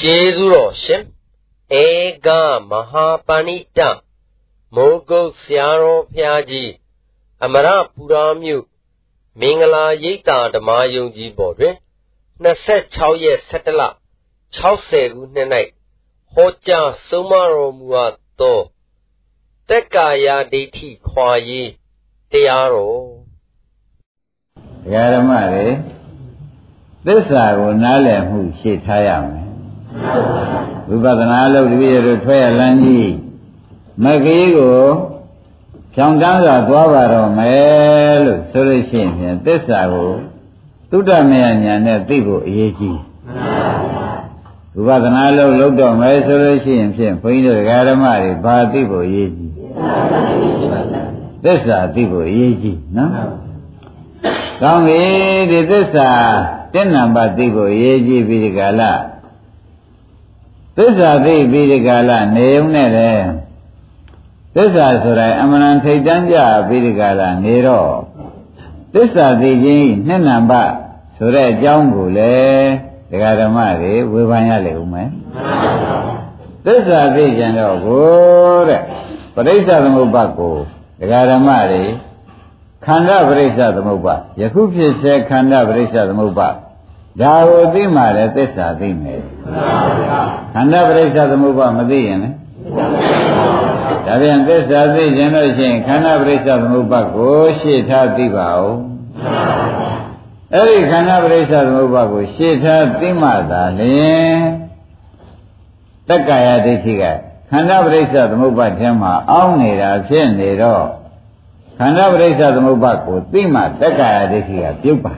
ကျေးဇူးတော်ရှင်ဧကမဟာပဏိတမိုးကုတ်ဆရာတော်ဘုရားကြီးအမရပူရာမြို့မင်္ဂလာရိပ်သာဓမ္မယုံကြီးပေါ်တွင်26ရက်17လ60ခုနှစ်၌ဟောကြားဆုံးမတော်မူအပ်သောတက်ကာယဒိဋ္ဌိခွာရေးတရားတော်ဓမ္မတွေသစ္စာကိုနားလည်မှုရှေ့ထားရမယ် ဝိပဿနာလုပ်တပည့်ရတို့ထွက်ရလန်းကြီးမကြီးကိုဖြောင်းတန်းစွာသွားပါတော့မယ်လို့ဆိုလို့ရှိရင်သစ္စာကိုသုဒ္ဓမယညာနဲ့သိဖို့အရေးကြီးဝိပဿနာလုပ်လုပ်တော့မယ်ဆိုလို့ရှိရင်ဖြင့်ဘုန်းကြီးတို့ဓမ္မတွေဘာသိဖို့အရေးကြီးသစ္စာသိဖို့အရေးကြီးနော်ကောင်းပြီဒီသစ္စာတဏ္ဍပါသိဖို့အရေးကြီးပြီးဒီကလာ သစ္စာသိပြီးဒီကလာနေုံနဲ့လေသစ္စာဆိုတာအမှန်ထိတ်တန်းကြပြီးဒီကလာနေတော့သစ္စာသိခြင်းနှစ်နံပါတ်ဆိုတဲ့အကြောင်းကိုလေဒကာဓမ္မတွေဝေဖန်ရလေဦးမယ်သစ္စာသိကြတော့ကိုတဲ့ပရိစ္ဆသမုပ္ပါကိုဒကာဓမ္မတွေခန္ဓာပရိစ္ဆသမုပ္ပါယခုဖြစ်စေခန္ဓာပရိစ္ဆသမုပ္ပါ ဒါကိုသိမှလည်းသစ္စာသိမယ်ခန္ဓာပရိစ္ဆသမုပ္ပါမသိရင်လည်းဒါပြန်သစ္စာသိခြင်းလို့ရှိရင်ခန္ဓာပရိစ္ဆသမုပ္ပါကိုရှေ့ထားသိပါဦးအဲ့ဒီခန္ဓာပရိစ္ဆသမုပ္ပါကိုရှေ့ထားသိမှသာလျှင်တက္ကာယဒိဋ္ဌိကခန္ဓာပရိစ္ဆသမုပ္ပါထဲမှာအောင်းနေတာဖြစ်နေတော့ခန္ဓာပရိစ္ဆသမုပ္ပါကိုသိမှတက္ကာယဒိဋ္ဌိကပြုတ်ပါ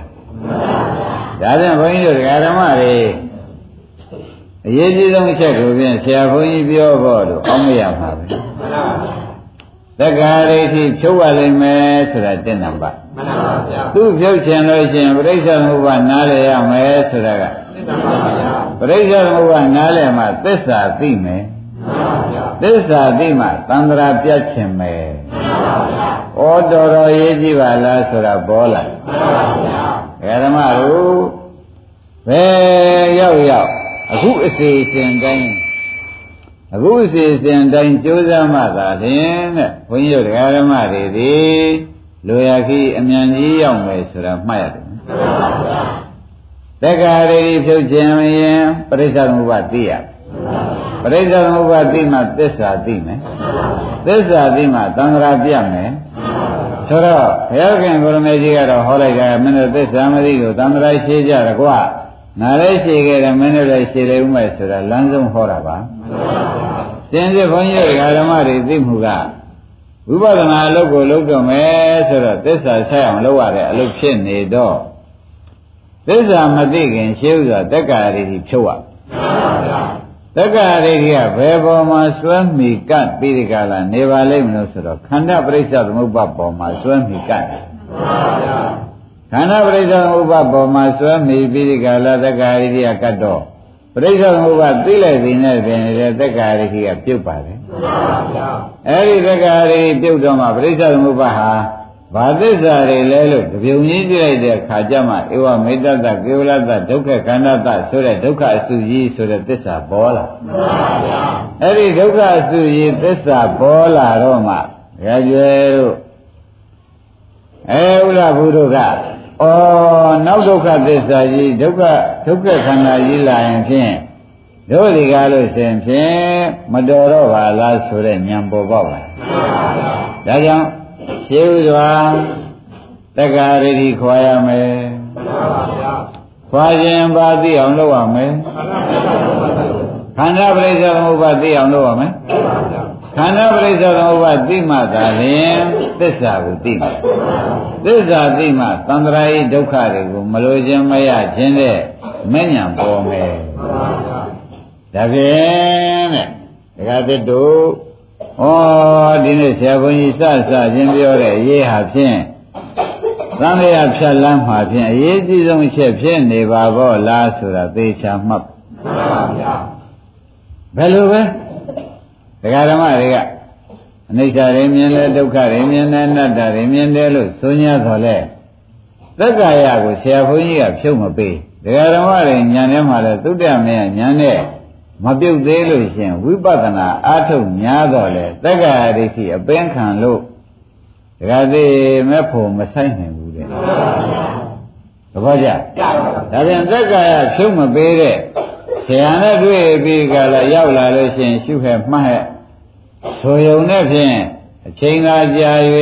ဒါပြန်ဘုန်းကြီးတို့ဓမ္မတွေအရေးကြီးဆုံးအချက်ကိုဖြင့်ဆရာဘုန်းကြီးပြောဖို့လို့အောင်းမရမှာပဲသက္ကာရိတိဖြုတ်ရလိမ့်မယ်ဆိုတာတင့်နံပါတ်မှန်ပါဗျာသူဖြုတ်ချင်လို့ရှိရင်ပြိဿသမုပ္ပါနားလည်ရမယ်ဆိုတာကတင့်နံပါတ်ဗျာပြိဿသမုပ္ပါနားလည်မှသစ္စာသိမယ်မှန်ပါဗျာသစ္စာသိမှသံဃာပြတ်ခြင်းမယ်မှန်ပါဗျာဩတော်တော်ရေးကြည့်ပါလားဆိုတာပေါ်လာမှန်ပါဗျာ ဓမ္မတို့ဘယ်ရောက်ရောက်အခုအစီအစဉ်တိုင်းအခုအစီအစဉ်တိုင်းကြိုးစားမှသာလျှင်တဲ့ဘုန်းကြီးတို့ဓမ္မတွေဒီလိုရခီအမြန်ကြီးရောက်မယ်ဆိုတာမှတ်ရတယ်တက္ကရာရီဖြုတ်ခြင်းရင်ပရိစ္ဆေသမုပ္ပါသိရပရိစ္ဆေသမုပ္ပါသိမှသစ္စာသိမယ်သစ္စာသိမှသံဃာပြတ်မယ် ဆိုတော့ဘုရားခင်ကိုရမေကြီးကတော့ဟောလိုက်ကြမင်းတို့သစ္စာမသိကိုသံဃာရှိကြရကွာငါလည်းရှိခဲ့တယ်မင်းတို့လည်းရှိတယ်ဥမဲ့ဆိုတာလမ်းဆုံးဟောတာပါစင်စစ်ဘုန်းကြီးတို့ဓမ္မတွေသိမှုကဝိပဿနာအလုပ်ကိုလုပ်တော့မယ်ဆိုတော့သစ္စာဆက်အောင်လုပ်ရတဲ့အလုပ်ဖြစ်နေတော့သစ္စာမသိခင်ရှင်းဥစွာတက္ကရာတွေဖြုတ်ရ တက္ကရာတွေကဘယ်ပေါ်မှာစွဲမိကပ်ပြီးဒီကလာနေပါလိမ့်မလို့ဆိုတော့ခန္ဓာပရိစ္ဆေသမုပ္ပါပေါ်မှာစွဲမိကပ်ခန္ဓာပရိစ္ဆေသမုပ္ပါပေါ်မှာစွဲမိပြီးဒီကလာတက္ကရာတွေကကတ်တော့ပရိစ္ဆေသမုပ္ပါသိလိုက်ပြီးနဲ့ပြင်နေတဲ့တက္ကရာတွေကပြုတ်ပါတယ်အဲ့ဒီတက္ကရာတွေပြုတ်တော့မှပရိစ္ဆေသမုပ္ပါဟာ ဘာသစ္စာတွေလဲလို့ကြုံကြီးကြည့်လိုက်တဲ့ခါကျမှဧဝမေတ္တတကေဝလတဒုက္ခခန္ဓာတဆိုတဲ့ဒုက္ခအစုကြီးဆိုတဲ့သစ္စာပေါ်လာမှန်ပါဗျာအဲ့ဒီဒုက္ခအစုကြီးသစ္စာပေါ်လာတော့မှရကျွဲတို့အဲဥလဘုဒ္ဓကဩနောက်ဒုက္ခသစ္စာကြီးဒုက္ခဒုက္ခခန္ဓာကြီးလာရင်ဖြင့်တို့ဒီကားလို့ရှင်ဖြင့်မတော်တော့ပါလားဆိုတဲ့ဉာဏ်ပေါ်ပေါက်လာမှန်ပါဗျာဒါကြောင့် ရှင်းဥစွာတက္ကရာတိခွာရမယ်ခွာခြင်းပါသိအောင်လုပ်ရမယ်ခန္ဓာပရိစ္ဆေသမုပ္ပါသိအောင်လုပ်ရမယ်ခန္ဓာပရိစ္ဆေသမုပ္ပါသိမှသာလျှင်သစ္စာကိုသိမယ်သစ္စာသိမှသံဃာဤဒုက္ခတွေကိုမလိုခြင်းမရခြင်းတဲ့မဉ္ဇဏ်ပေါ်မယ်ဒါဖြင့်တဲ့ဒကာသစ်တို့ ဩဒီနေ့ဆရာဘုန်းကြီးစစချင်းပြောတဲ့အရေးဟာဖြင့်သံဃာဖြတ်လမ်းမှာဖြင့်အရေးကြီးဆုံးအချက်ဖြစ်နေပါဘောလားဆိုတာသေချာမှတ်မှန်ပါဗျာဘယ်လိုပဲဒကာဓမ္မတွေကအနိစ္စတွေမြင်တယ်ဒုက္ခတွေမြင်တယ်အနတ္တတွေမြင်တယ်လို့ဆိုညာတော်လဲသက္ကာယကိုဆရာဘုန်းကြီးကဖြုတ်မပေးဒကာဓမ္မတွေညာထဲမှာလဲသုတ္တမယညာနဲ့ မပြုတ်သေးလို့ရှင်ဝိပဿနာအားထုတ်များတော့လေတက္ကရာဒိဋ္ဌိအပင်ခံလို့ဒကာသေးမဲ့ဖို့မဆိုင်နိုင်ဘူးတဲ့သဘောကျဒါပြန်တက္ကရာဖြုတ်မပေးတဲ့ဆရာနဲ့တွေ့ပြီးကြလာရောက်လာလို့ရှင်ရှုခဲ့မှတ်ဟဲ့ဆိုယုံနဲ့ဖြင့်အချိန်သာကြာ၍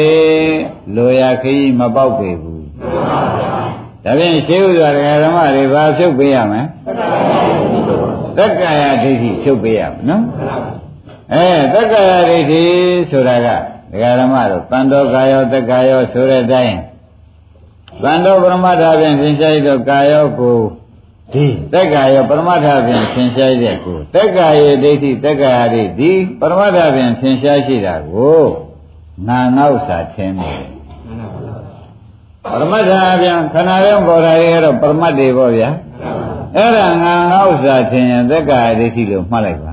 လိုရာခရီးမပေါက်ပေဘူးဒါဖြင့်ရှင်းဥစွာတရားဓမ္မတွေဘာဖြုတ်ပေးရမလဲ တက္ကရာဒိဋ္ဌိဖြုတ်ပေးရမယ်နော်အဲတက္ကရာဒိဋ္ဌိဆိုတာကတရားဓမ္မတို့တန်တော်ကာယောတက္ကယောဆိုတဲ့အတိုင်းတန်တော်ပရမတ္ထဖြင့်သင်္ချာရသောကာယောကိုဒီတက္ကရာပရမတ္ထဖြင့်သင်္ချာရတဲ့ကိုတက္ကရာဒိဋ္ဌိတက္ကရာဒိဋ္ဌိပရမတ္ထဖြင့်သင်္ချာရှိတာကိုနာနောက်စာထင်းတယ်ပရမတ္ထပြန်ခဏရုံပေါ်တာတွေကတော့ပရမတ်တွေပေါ့ဗျာ အဲ့ဒါငါငါဥစ္စာထင်ရင်သက္ကာဒိဋ္ဌိလို့မှတ်လိုက်ပါ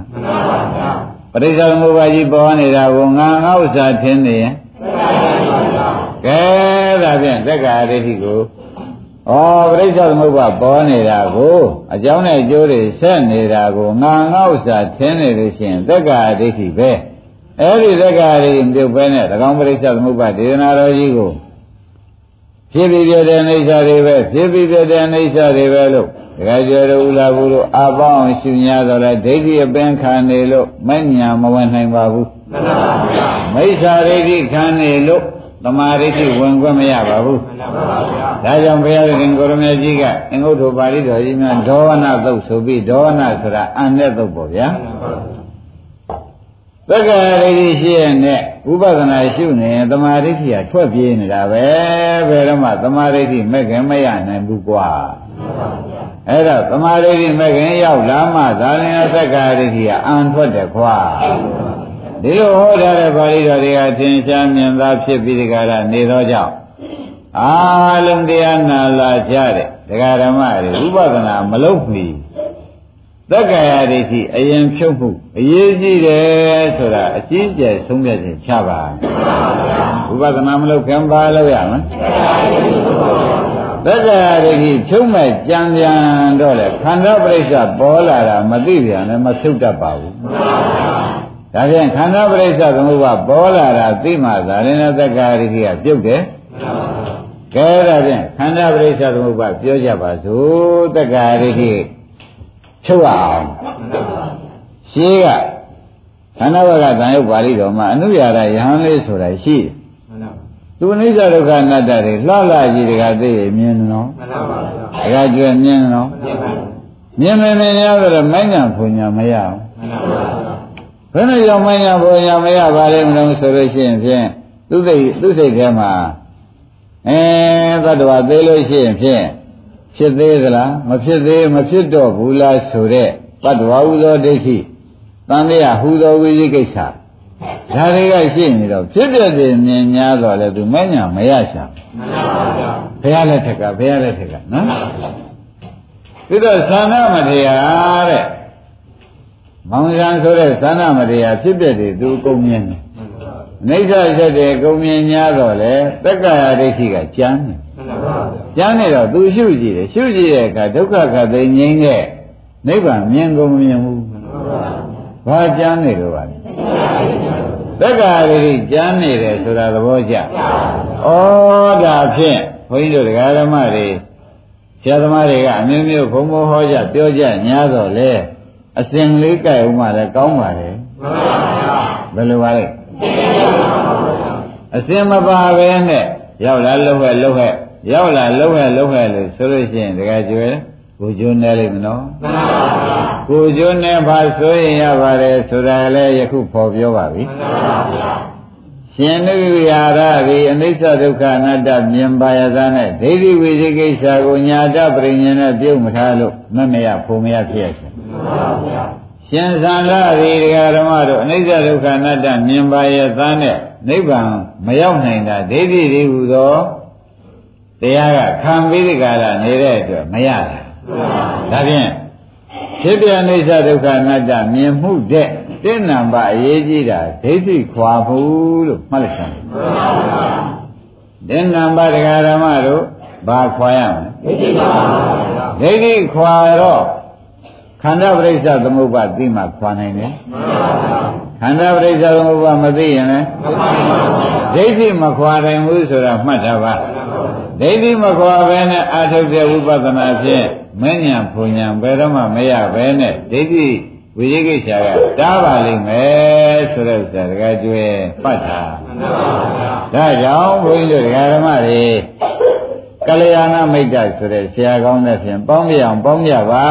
ပရိစ္ဆေသမုပ္ပါကြီးပေါ်နေတာကိုငါငါဥစ္စာထင်နေရင်ကဲဒါဖြင့်သက္ကာဒိဋ္ဌိကိုဩပရိစ္ဆေသမုပ္ပါပေါ်နေတာကိုအကြောင်းနဲ့အကျိုးတွေဆက်နေတာကိုငါငါဥစ္စာထင်နေလို့ရှိရင်သက္ကာဒိဋ္ဌိပဲအဲ့ဒီသက္ကာဒိဋ္ဌိပြုတ်ပဲနဲ့၎င်းပရိစ္ဆေသမုပ္ပါဒေသနာတော်ကြီးကိုဖြစ်ပြီးပြတဲ့အိဋ္ဌာတွေပဲဖြစ်ပြီးပြတဲ့အိဋ္ဌာတွေပဲလို့ ဒကာကျော်တို့ဥလာဘူးလို့အပေါင်းရှု냐တော့လဲဒိဋ္ဌိအပင်ခံနေလို့မညာမဝင်နိုင်ပါဘူးမှန်ပါဗျာမိစ္ဆာဒိဋ္ဌိခံနေလို့သမာဓိဋ္ဌိဝင်ခွင့်မရပါဘူးမှန်ပါဗျာဒါကြောင့်ဘုရားရှင်ကိုရမေကြီးကအင်္ဂုတ္တပါဠိတော်ကြီးများဒေါဝနသုတ်ဆိုပြီးဒေါဝနဆိုတာအန်တဲ့သုတ်ပေါ့ဗျာသက္ကာရိဋ္ဌိရှိရတဲ့ဥပဒနာရှုနေရင်သမာဓိဋ္ဌိကထွက်ပြေးနေတာပဲဘယ်တော့မှသမာဓိဋ္ဌိမဲ့ခင်မရနိုင်ဘူးကွာ အဲ့တော့သမာဓိဋ္ဌိမဲ့ခင်ရောက်လာမှသာလင်သက္ကာရိဋ္ဌိကအံထွက်တယ်ခွာဒီလိုဟောထားတဲ့ပါဠိတော်တွေကသင်္ချာမြင်သာဖြစ်ပြီးဒီကရနေသောကြောင့်အာလုံးတရားနာလာကြတဲ့ဒကာဓမ္မတွေဥပဒနာမလုပ်မီသက္ကာယဒိဋ္ဌိအရင်ဖြုတ်မှုအရေးကြီးတယ်ဆိုတာအကြီးကျယ်ဆုံးဖြတ်ခြင်းချပါဥပဒနာမလုပ်ခင်ပါလို့ရမလား သက္ကာယဒိဋ္ဌိဖြုတ်မဲ့ကြံပြန်တော့လေခန္ဓာပရိစ္ဆပေါ်လာတာမသိပြန်လည်းမဖြုတ်တတ်ပါဘူးဒါဖြင့်ခန္ဓာပရိစ္ဆသမုပ္ပါပေါ်လာတာသိမှသာလည်းသက္ကာယဒိဋ္ဌိကပြုတ်တယ်ကဲဒါဖြင့်ခန္ဓာပရိစ္ဆသမုပ္ပါပြောကြပါစို့သက္ကာယဒိဋ္ဌိချုပ်အောင်ရှင်းကခန္ဓာဘကသံယုတ်ပါဠိတော်မှာအနုရာရယဟန်လေးဆိုတာရှိတယ် သူအနိစ္စဒုက္ခအနတ္တတွေလှလှကြီးတကသိရမြင်နော်မှန်ပါပါဘုရားတကကျွမြင်နော်မြင်မယ်မြင်ရတော့မိုင်းညာဖွညာမရအောင်မှန်ပါပါဘယ်နဲ့ကြောင့်မိုင်းညာဖွညာမရပါလဲမလို့ဆိုလို့ရှိရင်ဖြင့်သူစိတ်သူစိတ်ထဲမှာအဲသတ္တဝါသေးလို့ရှိရင်ဖြင့်ဖြစ်သေးသလားမဖြစ်သေးမဖြစ်တော့ဘူးလားဆိုတဲ့ပတ္တဝါဟုသောဒိဋ္ဌိတန်မြတ်ဟူသောဝိသိကိစ္စ ဒါတွေကရှိနေတော့ဖြစ်ပြတဲ့မြင်များတော့လေသူမညာမရရှာမှန်ပါဗျာဘုရားလက်ထက်ကဘုရားလက်ထက်ကနော်ပြီးတော့သာနာမတရားတဲ့မောင်ရန်ဆိုတဲ့သာနာမတရားဖြစ်ပြတဲ့သူအကုန်မြင်တယ်အိဋ္ဌဆက်တဲ့ကုံမြင်များတော့လေတက္ကရာဒိဋ္ဌိကကျမ်းတယ်ကျမ်းနေတော့သူရှုကြည့်တယ်ရှုကြည့်တဲ့အခါဒုက္ခခသိငြိမ်းတဲ့နိဗ္ဗာန်မြင်ကုန်မမြင်ဘူးဘာကျမ်းနေလို့ပါလဲ တက္ကရာဒိဋ္ဌိကျမ်းနေတယ်ဆိုတာသဘောကျဩဒါဖြင့်ဘုန်းကြီးတို့တရားဓမ္မတွေဆရာသမားတွေကအမျိုးမျိုးဘုံဘဟောကြပြောကြညာတော့လေအစဉ်လေးကြိုက်ဦးမှလည်းကောင်းပါလေဘယ်လိုပါလဲအစင်မပါပဲနဲ့ရောက်လာလှုပ်ဟဲ့လှုပ်ဟဲ့ရောက်လာလှုပ်ဟဲ့လှုပ်ဟဲ့လို့ဆိုလို့ရှိရင်တကယ်ကျွဲ ကိုကျွန်းနေလိမ့်မနော်မှန်ပါဗျာကိုကျွန်းနေပါဆိုရင်ရပါတယ်ဆိုတာလည်းယခုဖော်ပြောပါပြီမှန်ပါဗျာရှင်နုရာရသည်အနိစ္စဒုက္ခအနတ္တမြင်ပါရသားနဲ့ဒိဋ္ဌိဝိသိကိစ္စကိုညာတပရိညာနဲ့ပြုတ်မထားလို့မမရဖုံမရဖြစ်ရရှင်မှန်ပါဗျာရှင်သန္တာဒီဒကာဓမ္မတို့အနိစ္စဒုက္ခအနတ္တမြင်ပါရသားနဲ့နိဗ္ဗာန်မရောက်နိုင်တာဒိဋ္ဌိတွေဟူသောတရားကခံပြီးဒီကရနေတဲ့အတွက်မရတာ ဒါဖြင့်ဖြစ်ပြအိစ္ဆဒုက္ခအနတ္တမြင်မှုတဲ့တဲ့နံပါအရေးကြီးတာဒိဋ္ဌိခွာမှုလို့မှတ်လိုက်စမ်းတဲ့နံပါတရားဓမ္မတို့ဘာခွာရမလဲဒိဋ္ဌိခွာဒိဋ္ဌိခွာတော့ခခန္ဓာပရိစ္ဆသမုပ္ပါသိမှခွာနိုင်တယ်ခန္ဓာပရိစ္ဆသမုပ္ပါမသိရင်လည်းဒိဋ္ဌိမခွာနိုင်ဘူးဆိုတာမှတ်ထားပါဒိဋ္ဌိမခွာဘဲနဲ့အာထုတ်တဲ့ဝိပဿနာဖြင့် မဉ္ဇဉ်ဘုံဉဏ်ဘယ်တော့မှမရဘဲနဲ့ဒိဋ္ဌိဝိရိကိစ္စကတားပါလိမ့်မယ်ဆိုတဲ့ဥစ္စာတကယ်ကျွဲပတ်တာဒါကြောင့်ဘုန်းကြီးတို့ဒကာဓမ္မတွေကလျာဏမိတ်တဆိုတဲ့ဆရာကောင်းတဲ့ဖြင့်ပေါင်းပြအောင်ပေါင်းကြပါ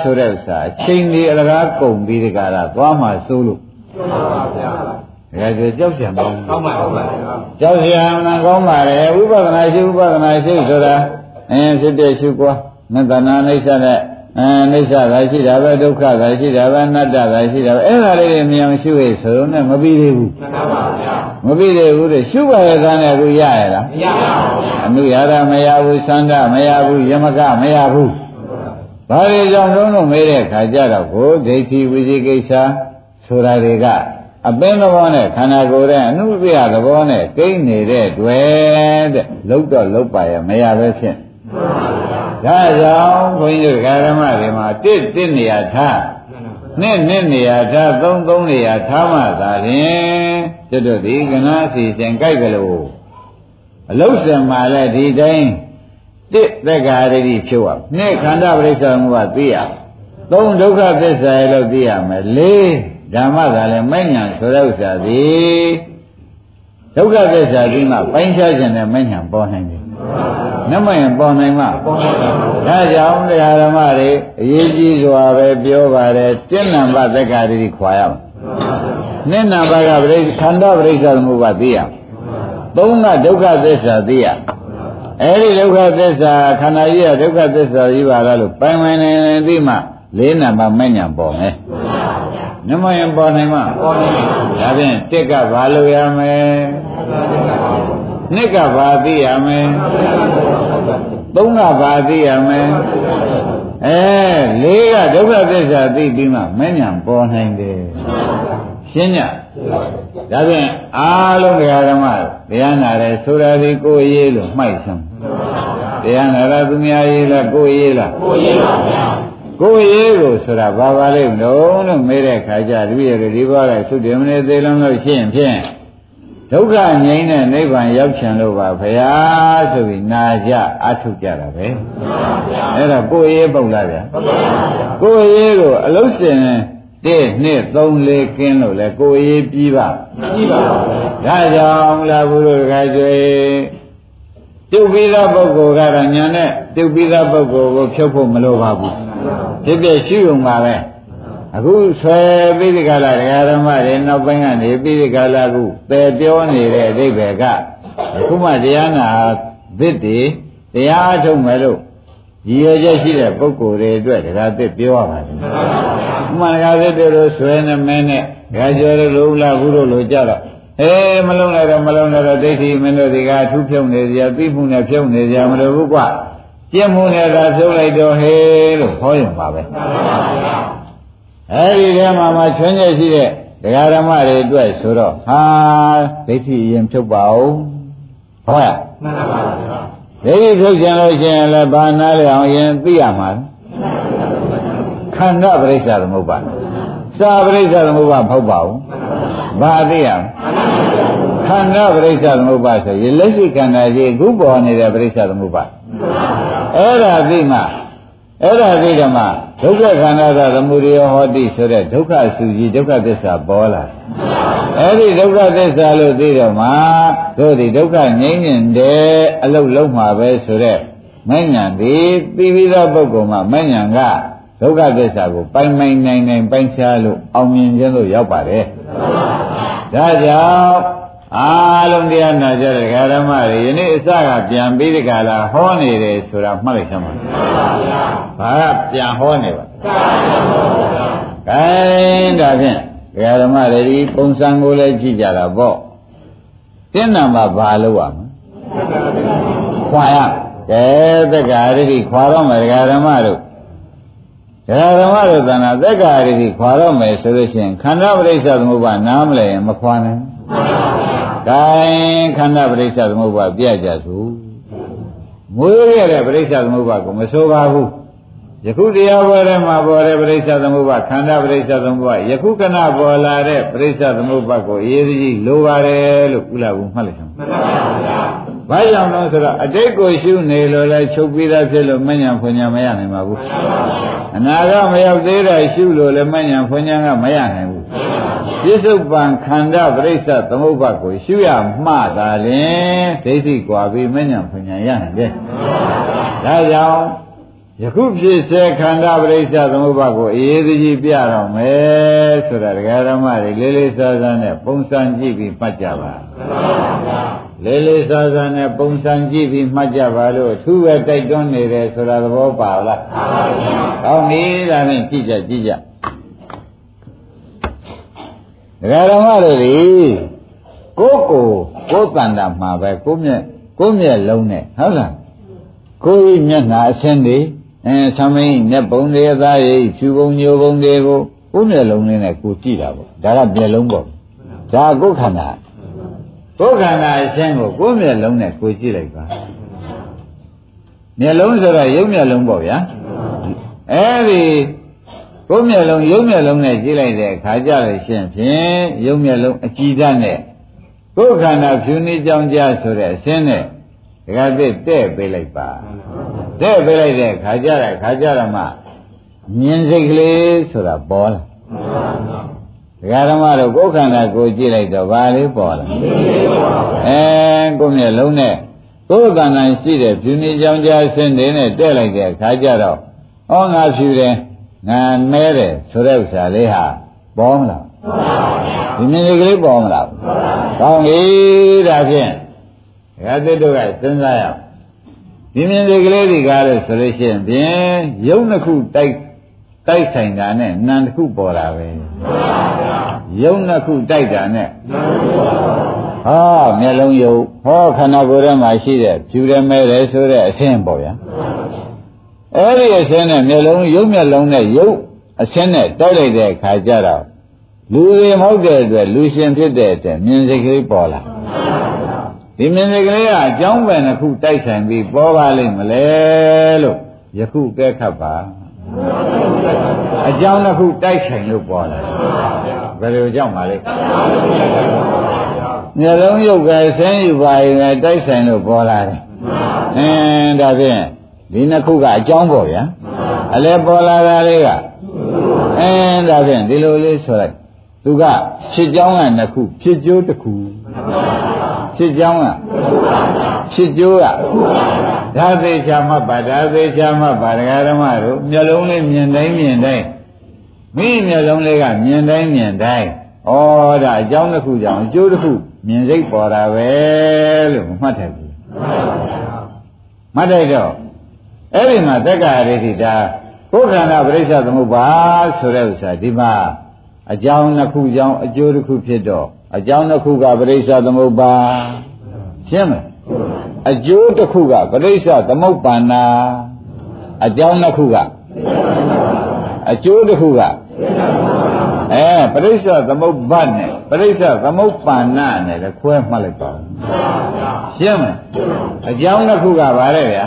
ဆိုတဲ့ဥစ္စာအချိန်ဒီအလကားကုန်ပြီးဒီကရာသွားမှစိုးလို့မှန်ပါဗျာဒါကြကြောက်ကြံပေါင်းကောင်းပါဟုတ်ပါကြောက်ကြံမှန်ကောင်းပါလေဝိပဿနာရှိဝိပဿနာရှိဆိုတာအင်းဖြစ်တဲ့ရှုကွာ မတ္တနာအိဋ္ဌနဲ့အဲအိဋ္ဌသာရှိတာပဲဒုက္ခသာရှိတာပဲအနတ္တသာရှိတာပဲအဲ့ဒါလေးတွေမြင်အောင်ရှုရဆိုတော့နဲ့မပြီးသေးဘူးမှန်ပါဗျာမပြီးသေးဘူးတဲ့ရှုပါရဲ့သားနဲ့အခုရရလားမရပါဘူးအနုရတာမရဘူးသန္တာမရဘူးယမကမရဘူးဘာတွေကြောင့်လုံးလုံးမေးတဲ့ခါကြတော့ကိုဒိဋ္ဌိဝိသိကိစ္စဆိုတာတွေကအပင်းသဘောနဲ့ခန္ဓာကိုယ်ရဲ့အနုပ္ပယသဘောနဲ့ကိန်းနေတဲ့တွေ့တဲ့လုတ်တော့လုတ်ပါရဲ့မရပဲဖြစ် ဒါကြောင့်ဘုန်းကြီးတို့ဓမ္မတွေမှာတစ်တစ်နေရာထားနှစ်နှစ်နေရာထားသုံးသုံးနေရာထားမှသာလျှင်ကျွတ်တို့ဒီကနာစီစဉ်ကြိုက်ကလေးအလုတ်စင်မှာလည်းဒီတိုင်းတစ်သက်္ကာရတိဖြုတ်ရနှစ်ခန္ဓာပရိစ္ဆေမှုကသိရသုံးဒုက္ခသစ္စာရဲ့လို့သိရမယ်လေးဓမ္မကလည်းမဲ့ညာဆိုတဲ့ဥစ္စာသည်ဒုက္ခသစ္စာကြီးမှပိုင်းခြားခြင်းနဲ့မဲ့ညာပေါ်နိုင်တယ် နမယံပေါ်နိုင်မှာဒါကြောင့်တရားဓမ္မတွေအရေးကြီးစွာပဲပြောပါတယ်တဏ္ဏဘသက္ကာတိခွာရမယ်နိဏဘကပရိခန္ဓာပရိစ္ဆသမုပ္ပါသိရသုံးကဒုက္ခသစ္စာသိရအဲဒီဒုက္ခသစ္စာခန္ဓာကြီးကဒုက္ခသစ္စာကြီးပါလားလို့ပိုင်ပိုင်နေနေသိမှလေးနံပါတ်မဲ့ညာပေါ်မယ်နမယံပေါ်နိုင်မှာပေါ်နိုင်ပါဘူးဒါဖြင့်တစ်ကဘာလို့ရမလဲ နှစ်ကဘာသိရမလဲသုံးကဘာသိရမလဲအဲလေးကဒုက္ခသစ္စာသိပြီးမှမဉ္ဇဉ်ပေါ်နိုင်တယ်ရှင်းညဒါဖြင့်အားလုံးတရားဓမ္မတရားနာတယ်ဆိုတာဒီကိုယ်ရေးလို့မှိုက်ဆမ်းတရားနာတာသူများရေးလားကိုယ်ရေးလားကိုယ်ရေးပါဗျာကိုယ်ရေးကိုဆိုတာဘာပါလိမ့်မလို့လို့မေးတဲ့ခါကျတပည့်ရဒီဘောကသုတေမနေသေးလုံးလို့ရှင်းဖြင့် ဒုက္ခငြိမ်းတဲ့နိဗ္ဗာန်ရောက်ချင်လို့ပါဗျာဆိုပြီးနာကြအထုတ်ကြတာပဲအဲ့ဒါကိုယ်ရေးပုတ်လားဗျာကိုယ်ရေးကိုအလုံးစင်တဲ့နှစ်3 4ကင်းလို့လဲကိုယ်ရေးပြီးပါပြီးပါဒါကြောင့်လာဘုရားခါကျွေပြုတ်ပြီးသားပုဂ္ဂိုလ်ကတော့ညာနဲ့ပြုတ်ပြီးသားပုဂ္ဂိုလ်ကိုဖြုတ်ဖို့မလိုပါဘူးဖြစ်ဖြစ်ရှိုံပါပဲ အခုဆွဲပိဋကလာဒကာဓမ္မတွေနောက်ပိုင်းကနေပိဋကလာခုပယ်ပြောနေတဲ့အဓိပ္ပာယ်ကအခုမှတရားနာသစ်တွေတရားအထုတ်မယ်လို့ရည်ရွယ်ချက်ရှိတဲ့ပုဂ္ဂိုလ်တွေအတွက်ဒကာသစ်ပြောရပါတယ်။မှန်ဒကာသစ်တို့ဆွဲနေမဲနဲ့ဒကာကျော်တို့လုံးလာဘူးလို့လို့ကြတော့အေးမလုံးလိုက်တော့မလုံးလိုက်တော့ဒိဋ္ဌိမင်းတို့ဒီကအထူးဖြုံနေကြသိမှုနဲ့ဖြုံနေကြမလို့ဘူးကွာ။ပြင်းမှုနဲ့သာဖြုံလိုက်တော့ဟေးလို့ခေါ်ရင်ပါပဲ။ အဲဒီထဲမှာမှချွင်းချက်ရှိတဲ့ဒကာဓမ္မတွေအတွက်ဆိုတော့ဟာဒိဋ္ဌိရင်ဖြုတ်ပါဦး။ဟုတ်ရဲ့။မှန်ပါပါဗျာ။ဒိဋ္ဌိဖြုတ်ခြင်းလို့ရှိရင်လည်းဘာနာလဲအောင်ရင်သိရမှာ။ခန္ဓာပရိစ္ဆာသမုပ္ပါ။စာပရိစ္ဆာသမုပ္ပါမဟုတ်ပါဘူး။ဘာသိရမလဲ။ခန္ဓာပရိစ္ဆာသမုပ္ပါဆိုရင်လက်ရှိခန္ဓာကြီးအခုပေါ်နေတဲ့ပရိစ္ဆာသမုပ္ပါ။အဲ့ဒါသိမှ အဲ့ဒါသိဓမ္မဒုက္ခခန္ဓာသာသမုဒယဟောတိဆိုတဲ့ဒုက္ခစုကြီးဒုက္ခသစ္စာပေါ်လာအဲ့ဒီဒုက္ခသစ္စာလို့သိတော့မှတို့ဒီဒုက္ခငြိမ့်ညင်တဲ့အလုတ်လုံးမှာပဲဆိုတဲ့မဉ္ဇဏ်ဒီသိပြီးသောပုဂ္ဂိုလ်မှာမဉ္ဇဏ်ကဒုက္ခသစ္စာကိုပိုင်ပိုင်နိုင်နိုင်ပိုင်ခြားလို့အောင်မြင်ခြင်းလို့ရောက်ပါတယ်ဒါကြောင့် အားလုံးတရားနာကြတဲ့ဓမ္မတွေယနေ့အစကပြန်ပြီးဒီကလာဟောနေတယ်ဆိုတာမှတ်လိုက်သမ်းပါဘာကပြန်ဟောနေပါကဲဒါဖြင့်ဓမ္မတွေဒီပုံစံကိုလည်းကြည့်ကြတာပေါ့တင်းနာမှာဘာလို့ရမလဲခွာရကဲတက္ကာရိခွာတော့မယ်ဓမ္မတို့ဒကာဓမ္မတို့သဏ္ဍာန်သက်္ကာရိခွာတော့မယ်ဆိုလို့ရှိရင်ခန္ဓာပရိစ္ဆေသမုပ္ပါနားမလဲရင်မခွာနိုင်။ ဒါခန္ဓာပရိစ္ဆေသမုပ္ပါပြကြစို့။မွေးရတဲ့ပရိစ္ဆေသမုပ္ပါကိုမဆိုပါဘူး။ဒယခုတရားပွဲထဲမှာပေါ်တဲ့ပရိစ္ဆေသမုပ္ပါခန္ဓာပရိစ္ဆေသမုပ္ပါယခုကနပေါ်လာတဲ့ပရိစ္ဆေသမုပ္ပါကိုအရေးကြီးလိုပါတယ်လို့ဥလာဘူးမှတ်လိုက်အောင်မှန်ပါဗျာ ဘာကြောင့်လဲဆိုတော့အတိတ်ကိုရှုနေလို့လဲချုပ်ပြီးသားဖြစ်လို့မညံဖွညာမရနိုင်ပါဘူးမှန်ပါဗျာအနာကမရောက်သေးတာရှုလို့လဲမညံဖွညာကမရနိုင်ဘူးပြစ္ဆုတ်ပံခန္ဓာပရိစ္ဆေသမုပ္ပါကိုရှုရမှသာလင်ဒိဋ္ဌိကွာပြီးမညံဖွညာရနိုင်တယ်ဒါကြောင့်ယခုဖြစ်စေခန္ဓာပရိစ္ဆေသမုပ္ပါကိုအေးသေးကြီးပြတော့မယ်ဆိုတာဒကာရမတွေလေးလေးစားစားနဲ့ပုံစံကြည့်ပြီးမှတ်ကြပါ လေးလေးစားစားနဲ့ပုံစံကြည့်ပြီးမှတ်ကြပါလို့အထူးပဲတိုက်တွန်းနေတယ်ဆိုတာသဘောပါလားမှန်ပါဗျာ။ဟောနေဒါနဲ့ကြည့်ကြကြည့်ကြဒကာရမတွေလေကိုယ်ကိုကိုယ်တန်တာမှာပဲကိုမျက်ကိုမျက်လုံးနဲ့ဟုတ်လားကိုယ်မျက်နှာအဆင်းတွေအဲသမင်းနဲ့ပုံတွေအသားရိပ်ဖြူပုံညိုပုံတွေကိုကိုယ်မျက်လုံးလေးနဲ့ကိုကြည့်တာပေါ့ဒါကမျက်လုံးပေါ့ဒါကိုယ်ခန္ဓာ ကိုယ်ခန္ဓာအရှင်းကိုကိုယ်မျက်လုံးနဲ့ကိုကြည့်လိုက်ပါမျက်လုံးဆိုတော့ရုပ်မျက်လုံးပေါ့ဗျာအဲဒီကိုယ်မျက်လုံးရုပ်မျက်လုံးနဲ့ကြည့်လိုက်တဲ့အခါကျလို့ရှင်းဖြင့်ရုပ်မျက်လုံးအကြည့်တတ်နဲ့ကိုယ်ခန္ဓာဖြူနေကြောင်းကြဆိုတဲ့အရှင်းနဲ့ဒကာသစ်တဲ့ပေးလိုက်ပါတဲ့ပေးလိုက်တဲ့ခါကြတဲ့ခါကြတော့မှမြင်စိတ်ကလေးဆိုတာပေါ်လာ ဒကာဓမ္မတို့ကိုယ်ခန္ဓာကိုကြည့်လိုက်တော့ဘာလေးပေါ်လာအဲကိုယ်မျက်လုံးနဲ့ကိုယ်ခန္ဓာရှိတဲ့ဖြူနေကြောင်းကြားဆင်းနေနဲ့တဲ့လိုက်တဲ့ခါကြတော့ဩငါဖြူတယ်ငါမဲတယ်ဆိုတဲ့ဥစ္စာလေးဟာပေါ်မလားဒီမြင်စိတ်ကလေးပေါ်မလားကောင်းပြီဒါဖြင့်ဒကာသစ်တို့ကစဉ်းစားရအောင်ဒီမြင်စိတ်ကလေးတွေကားလို့ဆိုလို့ရှိရင်ဖြင့်ရုပ်နှစ်ခုတိုက် တိုက်ဆိုင်တာနဲ့နံတစ်ခုပေါ်တာပဲရုပ်နှစ်ခုတိုက်တာနဲ့ဟောမျက်လုံးရုပ်ဟောခန္ဓာကိုယ်ထဲမှာရှိတဲ့ဖြူရမဲတယ်ဆိုတဲ့အဆင်းပေါ့ဗျာအဲ့ဒီအဆင်းနဲ့မျက်လုံးရုပ်မျက်လုံးနဲ့ရုပ်အဆင်းနဲ့တိုက်လိုက်တဲ့အခါကျတော့လူတွေမဟုတ်တဲ့အတွက်လူရှင်ဖြစ်တဲ့အတွက်မြင်စိတ်ကလေးပေါ်လာဒီမြင်စိတ်ကလေးကအကြောင်းပဲတစ်ခုတိုက်ဆိုင်ပြီးပေါ်ပါလိမ့်မလဲလို့ယခုကဲခတ်ပါ အကြောင်းတစ်ခုတိုက်ဆိုင်လို့ပေါ်လာဘယ်လိုကြောင့်ပါလဲမျက်လုံးရုပ်ကဆင်းယူပါရင်တိုက်ဆိုင်လို့ပေါ်လာတယ်အင်းဒါဖြင့်ဒီနှစ်ခုကအကြောင်းပေါ့ဗျာအလဲပေါ်လာတာလေးကအင်းဒါဖြင့်ဒီလိုလေးဆိုလိုက်သူကဖြစ်ကြောင်းကနှစ်ခုဖြစ်ကျိုးတစ်ခုဖြစ်ကြောင်းကဖြစ်ကျိုးက ဒါသေးချာမှတ်ပါဒါသေးချာမှတ်ပါဒကာဓမ္မတို့မျက်လုံးလေးမြင်တိုင်းမြင်တိုင်းမိမျက်လုံးလေးကမြင်တိုင်းမြင်တိုင်းဩဒါအကြောင်းတစ်ခုကြောင့်အကျိုးတစ်ခုမြင်စိတ်ပေါ်တာပဲလို့မှတ်တယ်ဘူးမှတ်တယ်တော့အဲ့ဒီမှာတက္ကရာရိတိဒါကိုယ်ခန္ဓာပရိစ္ဆသမုပ္ပါဆိုတဲ့ဥစ္စာဒီမှာအကြောင်းတစ်ခုကြောင့်အကျိုးတစ်ခုဖြစ်တော့အကြောင်းတစ်ခုကပရိစ္ဆသမုပ္ပါရှင်းမလား အကျိုးတစ်ခုကပရိစ္ဆသမုပ္ပန္နာအကြောင်းတစ်ခုကအကျိုးတစ်ခုကအဲပရိစ္ဆသမုပ္ပါနဲ့ပရိစ္ဆသမုပ္ပန္နာနဲ့လည်းခွဲမှတ်လိုက်ပါဦးရှင်းမလားအကြောင်းတစ်ခုကဗါတဲ့ဗျာ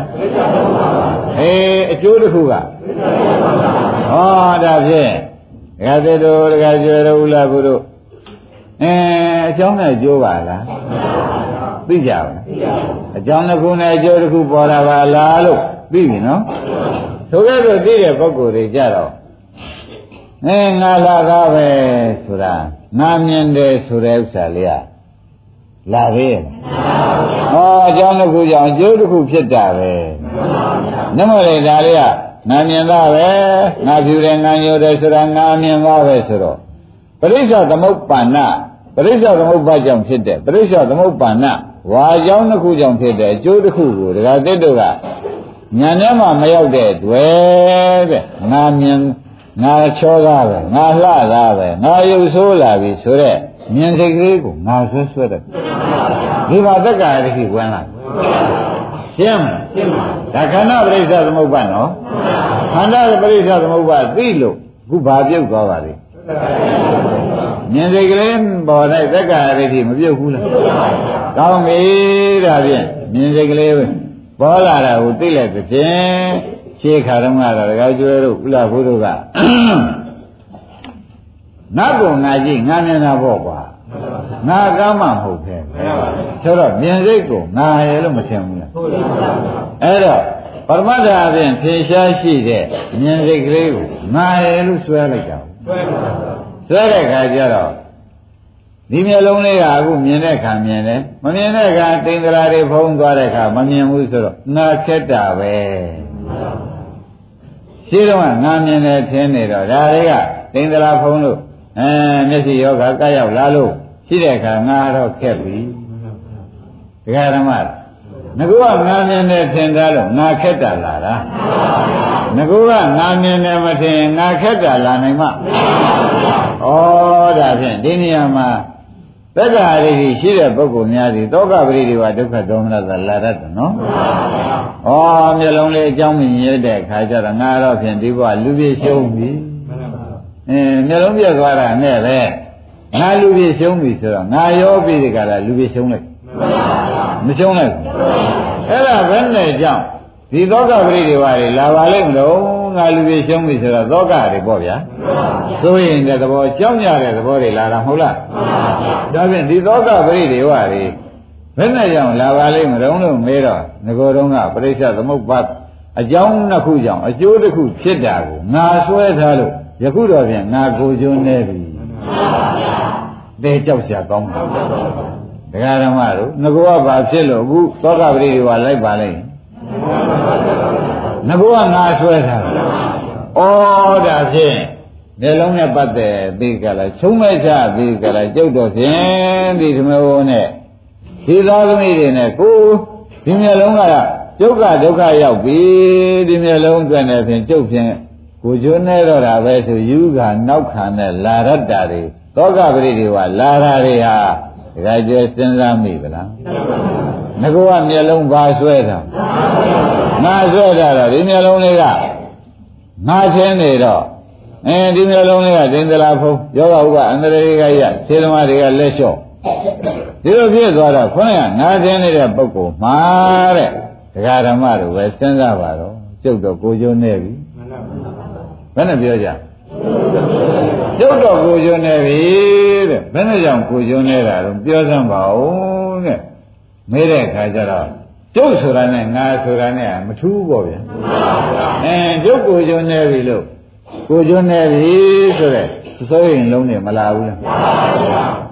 အေးအကျိုးတစ်ခုကဟောဒါဖြင့်ဒကာသစ်တို့ဒကာကျွယ်တို့ဥလာဘုတို့အဲအကြောင်းနဲ့အကျိုးပါလား သိကြပါအကြောင်းတစ်ခုနဲ့အကျိုးတစ်ခုပေါ်လာပါလားလို့သိပြီနော်ဆိုကြတော့သိတဲ့ပုဂ္ဂိုလ်တွေကြတော့အဲငါလာကားပဲဆိုတာငါမြင်တယ်ဆိုတဲ့ဥစ္စာလေးကလာပြီဟောအကြောင်းတစ်ခုကြောင့်အကျိုးတစ်ခုဖြစ်တာပဲနမလေဒါလေးကငါမြင်သားပဲငါဖြူတယ်ငါညိုတယ်ဆိုတာငါမြင်သားပဲဆိုတော့ပရိစ္ဆသမုပ္ပန္နပရိစ္ဆသမုပ္ပါကြောင့်ဖြစ်တဲ့ပရိစ္ဆသမုပ္ပန္န ဝါကြောင့်တစ်ခုကြောင့်ဖြစ်တဲ့အကျိုးတစ်ခုကိုဒကာသစ်တို့ကညာထဲမှာမရောက်တဲ့တွေ့တဲ့ငါမြင်ငါချောကားပဲငါလှကားပဲငါရုပ်ဆိုးလာပြီဆိုတော့မြင်စိတ်ကလေးကိုငါဆွဲဆွဲတယ်ဒီမှာတက္ကရာတိဝင်လာရှင်းမရှင်းပါဒါခန္ဓာပရိစ္ဆသမုပ္ပါနော်ခန္ဓာပရိစ္ဆသမုပ္ပါသိလို့ခုဘာပြုတ်သွားပါလဲ မြင်စိတ်ကလေးပေါ်တဲ့သက္ကာရတိမပြုတ်ဘူးလားကောင်းပြီဒါဖြင့်မြင်စိတ်ကလေးပေါ်လာတာကိုသိလိုက်တဲ့ဖြင့်ရှေးခါတုန်းကတော့ဒကာကျွဲတို့ဥလာဘုတို့ကငါ့ကိုငါကြည့်ငါမြင်တာပေါ့ကွာငါကမှမဟုတ်ပဲဆိုတော့မြင်စိတ်ကိုငါရဲ့လို့မထင်ဘူးလားအဲ့တော့ပရမတ္ထအပြင်ဖြေရှားရှိတဲ့မြင်စိတ်ကလေးကိုငါရဲ့လို့ဆွဲလိုက်တာဆွဲ တဲ့ခါကျတော့ဒီမျက်လုံးလေးကအခုမြင်တဲ့ခါမြင်တယ်မမြင်တဲ့ခါတိန်္ဂရာတွေဖုံးသွားတဲ့ခါမမြင်ဘူးဆိုတော့ငါခက်တာပဲရှိတော့ငါမြင်တယ်ထင်နေတော့ဒါတွေကတိန်္ဂရာဖုံးလို့အဲမျက်စိယောဂကရောက်လာလို့ရှိတဲ့အခါငါတော့ခက်ပြီဒကာဓမ္မငကူကငါမြင်တယ်ထင်တာလို့ငါခက်တာလာတာငကူကငါမြင်တယ်မထင်ငါခက်တာလာနိုင်မ ဩဒါဖြင့်ဒီနေရာမှာသက္ကာရိရှိတဲ့ပုဂ္ဂိုလ်များသည်တောကပရိဒီဝဒုက္ခဒေါမနသာလာတတ်တယ်နော်ဩမျက်လုံးလေးအကြောင်းမြင်ရတဲ့အခါကျတော့ငါတော့ဖြင့်ဒီဘဝလူပြည့်ရှုံးပြီအင်းမျက်လုံးပြတ်သွားတာနဲ့ပဲငါလူပြည့်ရှုံးပြီဆိုတော့ငါရောပြီဒီကလာလူပြည့်ရှုံးလိုက်မရှုံးလိုက်ဘူးအဲ့ဒါဘယ်နဲ့ကြောင့်ဒီသောကပရိဒီဝါတွေလာပါလိမ့်မလို့ငါလူပြည့်ရှုံးပြီဆိုတော့သောကတွေပေါ့ဗျာ ဆိုရင်တဲ့သဘောကြောက်ကြတဲ့သဘောတွေလာတာမဟုတ်လားဒါဖြင့်ဒီသောကပရိဒီဝါတွေဘယ်နဲ့ကြောင့်လာပါလိမ့်မလို့လို့မေးတော့ငကိုယ်တုန်းကပရိစ္ဆသမုပ္ပါအကြောင်းနှစ်ခုကြောင့်အကျိုးတစ်ခုဖြစ်တာကိုငါဆွဲထားလို့ယခုတော့ဖြင့်ငါကိုကျွန်းနေပြီတဲကြောက်ရှာကောင်းတယ်တရားဓမ္မတို့ငကောကဘာဖြစ်လို့အခုသောကပရိဒီဝါလိုက်ပါလိမ့်ငကောကငါဆွဲထားတယ်ဩဒါဖြင့် နေလုံးနဲ့ပတ်သက်ပြီးကြလားချုံးမဲ့ချပြီးကြလားကျုပ်တော့ဖြင့်ဒီဓမ္မဝနဲ့ဒီသားသမီးတွေနဲ့ကိုဒီမျက်လုံးကဒုက္ခဒုက္ခရောက်ပြီဒီမျက်လုံးအတွက်နဲ့ဖြင့်ကျုပ်ဖြင့်ကိုကျွန်းနေတော့တာပဲဆိုယူကနောက်ခံနဲ့လာရတ္တာတွေသောကပရိဒီဝလာတာတွေဟာဒကာကျစဉ်းစားမိဗလားငကောကမျက်လုံးပါဆွဲတာငါဆွဲတာတော့ဒီမျက်လုံးလေးကငါချင်းနေတော့ အဲဒီမျက်လုံးလေးကဒိန္ဒလာဖုံးယောဂဥပအန္တရာယ်ကရစေသမားတွေကလက်လျှော့ဒီလိုဖြစ်သွားတော့ခေါင်းကငါချင်းနေတဲ့ပုဂ္ဂိုလ်မှာတဲ့ဒကာဓမ္မတို့ပဲစဉ်းစားပါတော့ကျုပ်တော့ကိုကျိုးနေပြီဘယ်နဲ့ပြောကြကျုပ်တော့ကိုကျိုးနေပြီတဲ့ဘယ်နဲ့ကြောင့်ကိုကျိုးနေတာတော့ပြောစမ်းပါဦးတဲ့မေးတဲ့အခါကျတော့ကျုပ်ဆိုတာနဲ့ငါဆိုတာနဲ့မထူးပေါ့ဗျာအဲကျုပ်ကိုကျိုးနေပြီလို့ ကိုကျိုးနေပြီဆိုတဲ့စိုးရင်လုံးနေမလာဘူးလား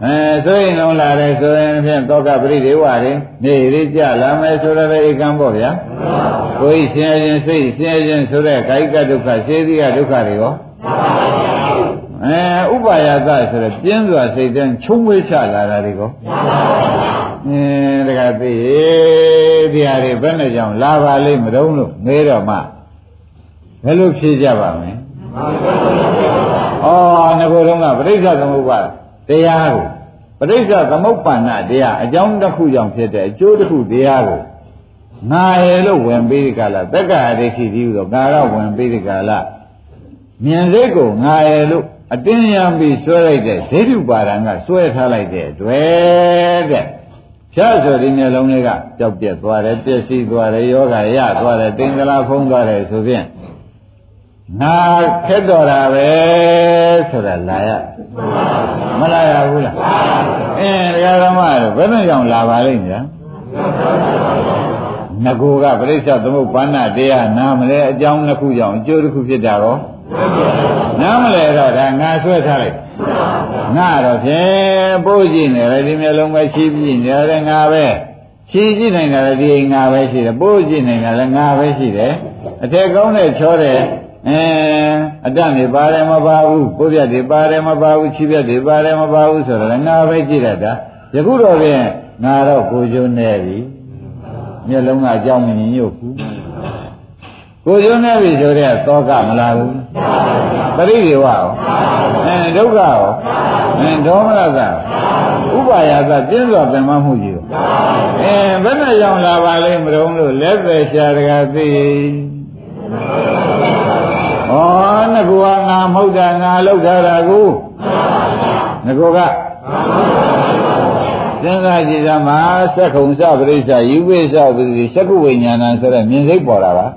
အဲစိုးရင်လုံးလာတယ်ဆိုရင်ဖြင့်တောကပရိဒေဝတွေနေရကြလာမယ်ဆိုတော့ဧကံပေါ့ဗျာကိုယ်ဆင်းရဲခြင်းစိတ်ဆင်းရဲခြင်းဆိုတဲ့ကာယကဒုက္ခစေတိကဒုက္ခတွေရောအဲဥပါယသဆိုတော့ပြင်းစွာစိတ်တန်းချုံဝေးချလာတာတွေကောအင်းတခါသိဒီဟာတွေဘယ်နဲ့ကြောင့်လာပါလိမ့်မတုံးလို့မေးတော့မှဘယ်လိုဖြေကြပါမလဲ ဩငါတို့ကပရိစ္ဆသမုပ္ပါတရားကိုပရိစ္ဆသမုပ္ပါဏတရားအကြောင်းတစ်ခုကြောင့်ဖြစ်တဲ့အကျိုးတစ်ခုတရားကိုငါရလို့ဝင်ပြီးဒီကလာတက္ကရာဒိဋ္ဌိပြီးတော့ငါကဝင်ပြီးဒီကလာမြင်စိတ်ကိုငါရလို့အတင်းရံပြီးဆွဲလိုက်တဲ့ဒိဋ္ဌုပါဒံကဆွဲထားလိုက်တဲ့တွေ့တဲ့ဖြတ်ဆိုဒီမျိုးလုံးလေးကကြောက်ပြက်သွားတယ်ပျက်စီးသွားတယ်ယောဂရသွားတယ်တင်္ဂလာဖုံးသွားတယ်ဆိုဖြင့် ငါခက်တော်တာပဲဆိုတာလာရမလာရဘူးလားအင်းတရားဓမ္မတော့ဘယ်နဲ့ကြောင့်လာပါလိမ့်ညာငကိုကပြိဿသမုပ္ပန္နတရားနားမလဲအကြောင်းတစ်ခုကြောင့်အကျိုးတစ်ခုဖြစ်တာရောနားမလဲတော့ဒါငါဆွဲထားလိုက်ငါတော့ဖြင့်ပို့ကြည့်နေတယ်ဒီမျိုးလုံးပဲရှင်းကြည့်နေတယ်ငါပဲရှင်းကြည့်နိုင်တယ်ဒီငါပဲရှိတယ်ပို့ကြည့်နိုင်တယ်ငါပဲရှိတယ်အထက်ကောင်းတဲ့ချောတဲ့ အဲအတ္တနေပါတယ်မပါဘူးကိုပြတ်တွေပါတယ်မပါဘူးချီပြတ်တွေပါတယ်မပါဘူးဆိုတော့ငါပဲကြည့်ရတာယခုတော့ဖြင့်ငါတော့ကိုကျိုးနေပြီမျက်လုံးကအကြောင်းမမြင်ညို့ဘူးကိုကျိုးနေပြီဆိုတဲ့သောကမလာဘူးပရိဒေဝရောအဲဒုက္ခရောအဲဒေါမနကဥပါယသပြင်းစွာပင်မမှုကြီးရောအဲဘယ်နဲ့ကြောင့်လာပါလိမ့်မလို့လို့လက်ပဲရှာတကာသိ ဩငကူကငါမဟုတ်တာငါလောက်ထားတာကိုငကူကစဉ်းစားကြည့်စမ်းပါသက္ခုံစပရိစ္ဆာယူပိစပတိသက္ခုဝိညာဏဆိုတဲ့မြင်စိတ်ပေါ်လာပါ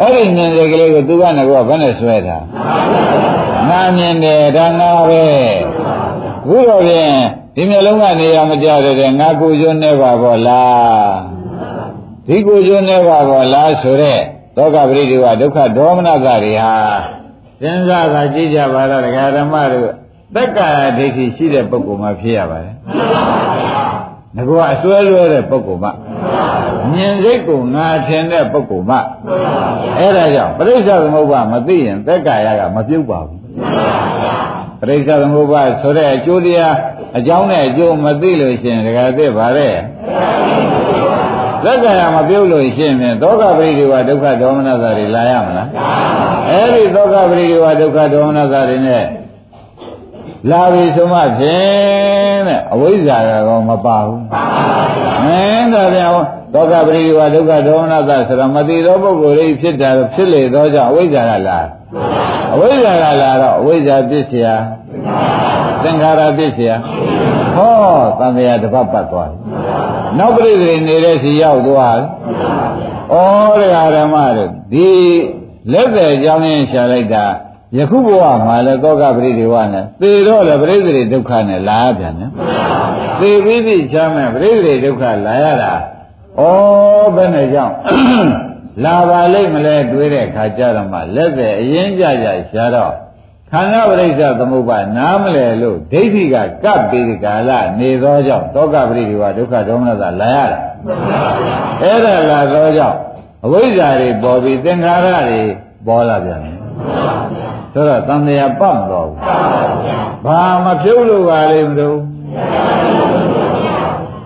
အဲ့ဒီမြင်စိတ်ကလေးကိုသူကငါကဘယ်နဲ့ဆွဲတာငါမြင်တယ်ဒါငါပဲဘုရောဖြင့်ဒီမျိုးလုံးကနေရမကြတဲ့ငါကိုကျွန်းနေပါဘောလားဒီကိုကျွန်းနေပါဘောလားဆိုတဲ့ သောကပရိဒီဝဒုက္ခဒေါမနသတွေဟာစဉ်းစားတာကြည့်ကြပါတော့ဒကာဓမ္မတို့သက္ကာယဒိဋ္ဌိရှိတဲ့ပုဂ္ဂိုလ်မှဖြစ်ရပါတယ်ငါကအစွဲလွဲတဲ့ပုဂ္ဂိုလ်မှမြင်စိတ်ကိုငါထင်တဲ့ပုဂ္ဂိုလ်မှအဲ့ဒါကြောင့်ပရိစ္ဆေသမုပ္ပါမသိရင်သက္ကာယကမပြုတ်ပါဘူးပရိစ္ဆေသမုပ္ပါဆိုတဲ့အကျိုးတရားအကြောင်းနဲ့အကျိုးမသိလို့ရှိရင်ဒကာသိပါရဲ့ သက္ကာယမပြုတ်လို့ရှိရင်သောကပရိဒီဝဒုက္ခဒေါမနတာတွေလာရမလားအဲ့ဒီသောကပရိဒီဝဒုက္ခဒေါမနတာတွေနဲ့လာပြီဆိုမှဖြင့်တဲ့အဝိဇ္ဇာကတော့မပါဘူး။အင်းဒါပြန်သောကပရိဒီဝဒုက္ခဒေါမနသဆိုတော့မတိသောပုဂ္ဂိုလ်တွေဖြစ်တာဖြစ်လေသောကြောင့်အဝိဇ္ဇာကလာအဝိဇ္ဇာကလာတော့အဝိဇ္ဇာပြစ်เสียသင်္ခါရပြစ်เสียဟောသံဃာတစ်ပတ်ပတ်သွားတယ်။ နောက်ပြိတိနေတဲ့စီရောက်သွားတယ်။ဩတရားဓမ္မတို့ဒီလက်သက်ကြောင်းရင်းရှာလိုက်တာယခုဘဝမှာလည်းသောကပရိဒေဝနဲ့သေတော့လည်းပရိသေဒုက္ခနဲ့လာရပြန်တယ်သေပြီးပြီချမ်းမဲ့ပရိသေဒုက္ခလာရတာဩဘယ်နဲ့ကြောင့်လာပါလိမ့်မလဲတွေးတဲ့ခါကျတော့မှလက်ပဲအရင်ကြကြရှာတော့ ခန္ဓာပရိစ္ဆသမုပ္ပါနားမလဲလို့ဒိဋ္ဌိကကပ်ပြီးဒီကာလနေသောကြောင့်သောကပရိဒေဝဒုက္ခဒေါမနတာလာရတာအဲ့ဒါလာသောကြောင့်အဝိဇ္ဇာတွေပေါ်ပြီးသင်္ခါရတွေပေါ်လာပြန်တယ်ဆိုတော့တန်တရားပတ်မတော်ဘူးဘာမဖြုတ်လို့ပါလိမ့်မလို့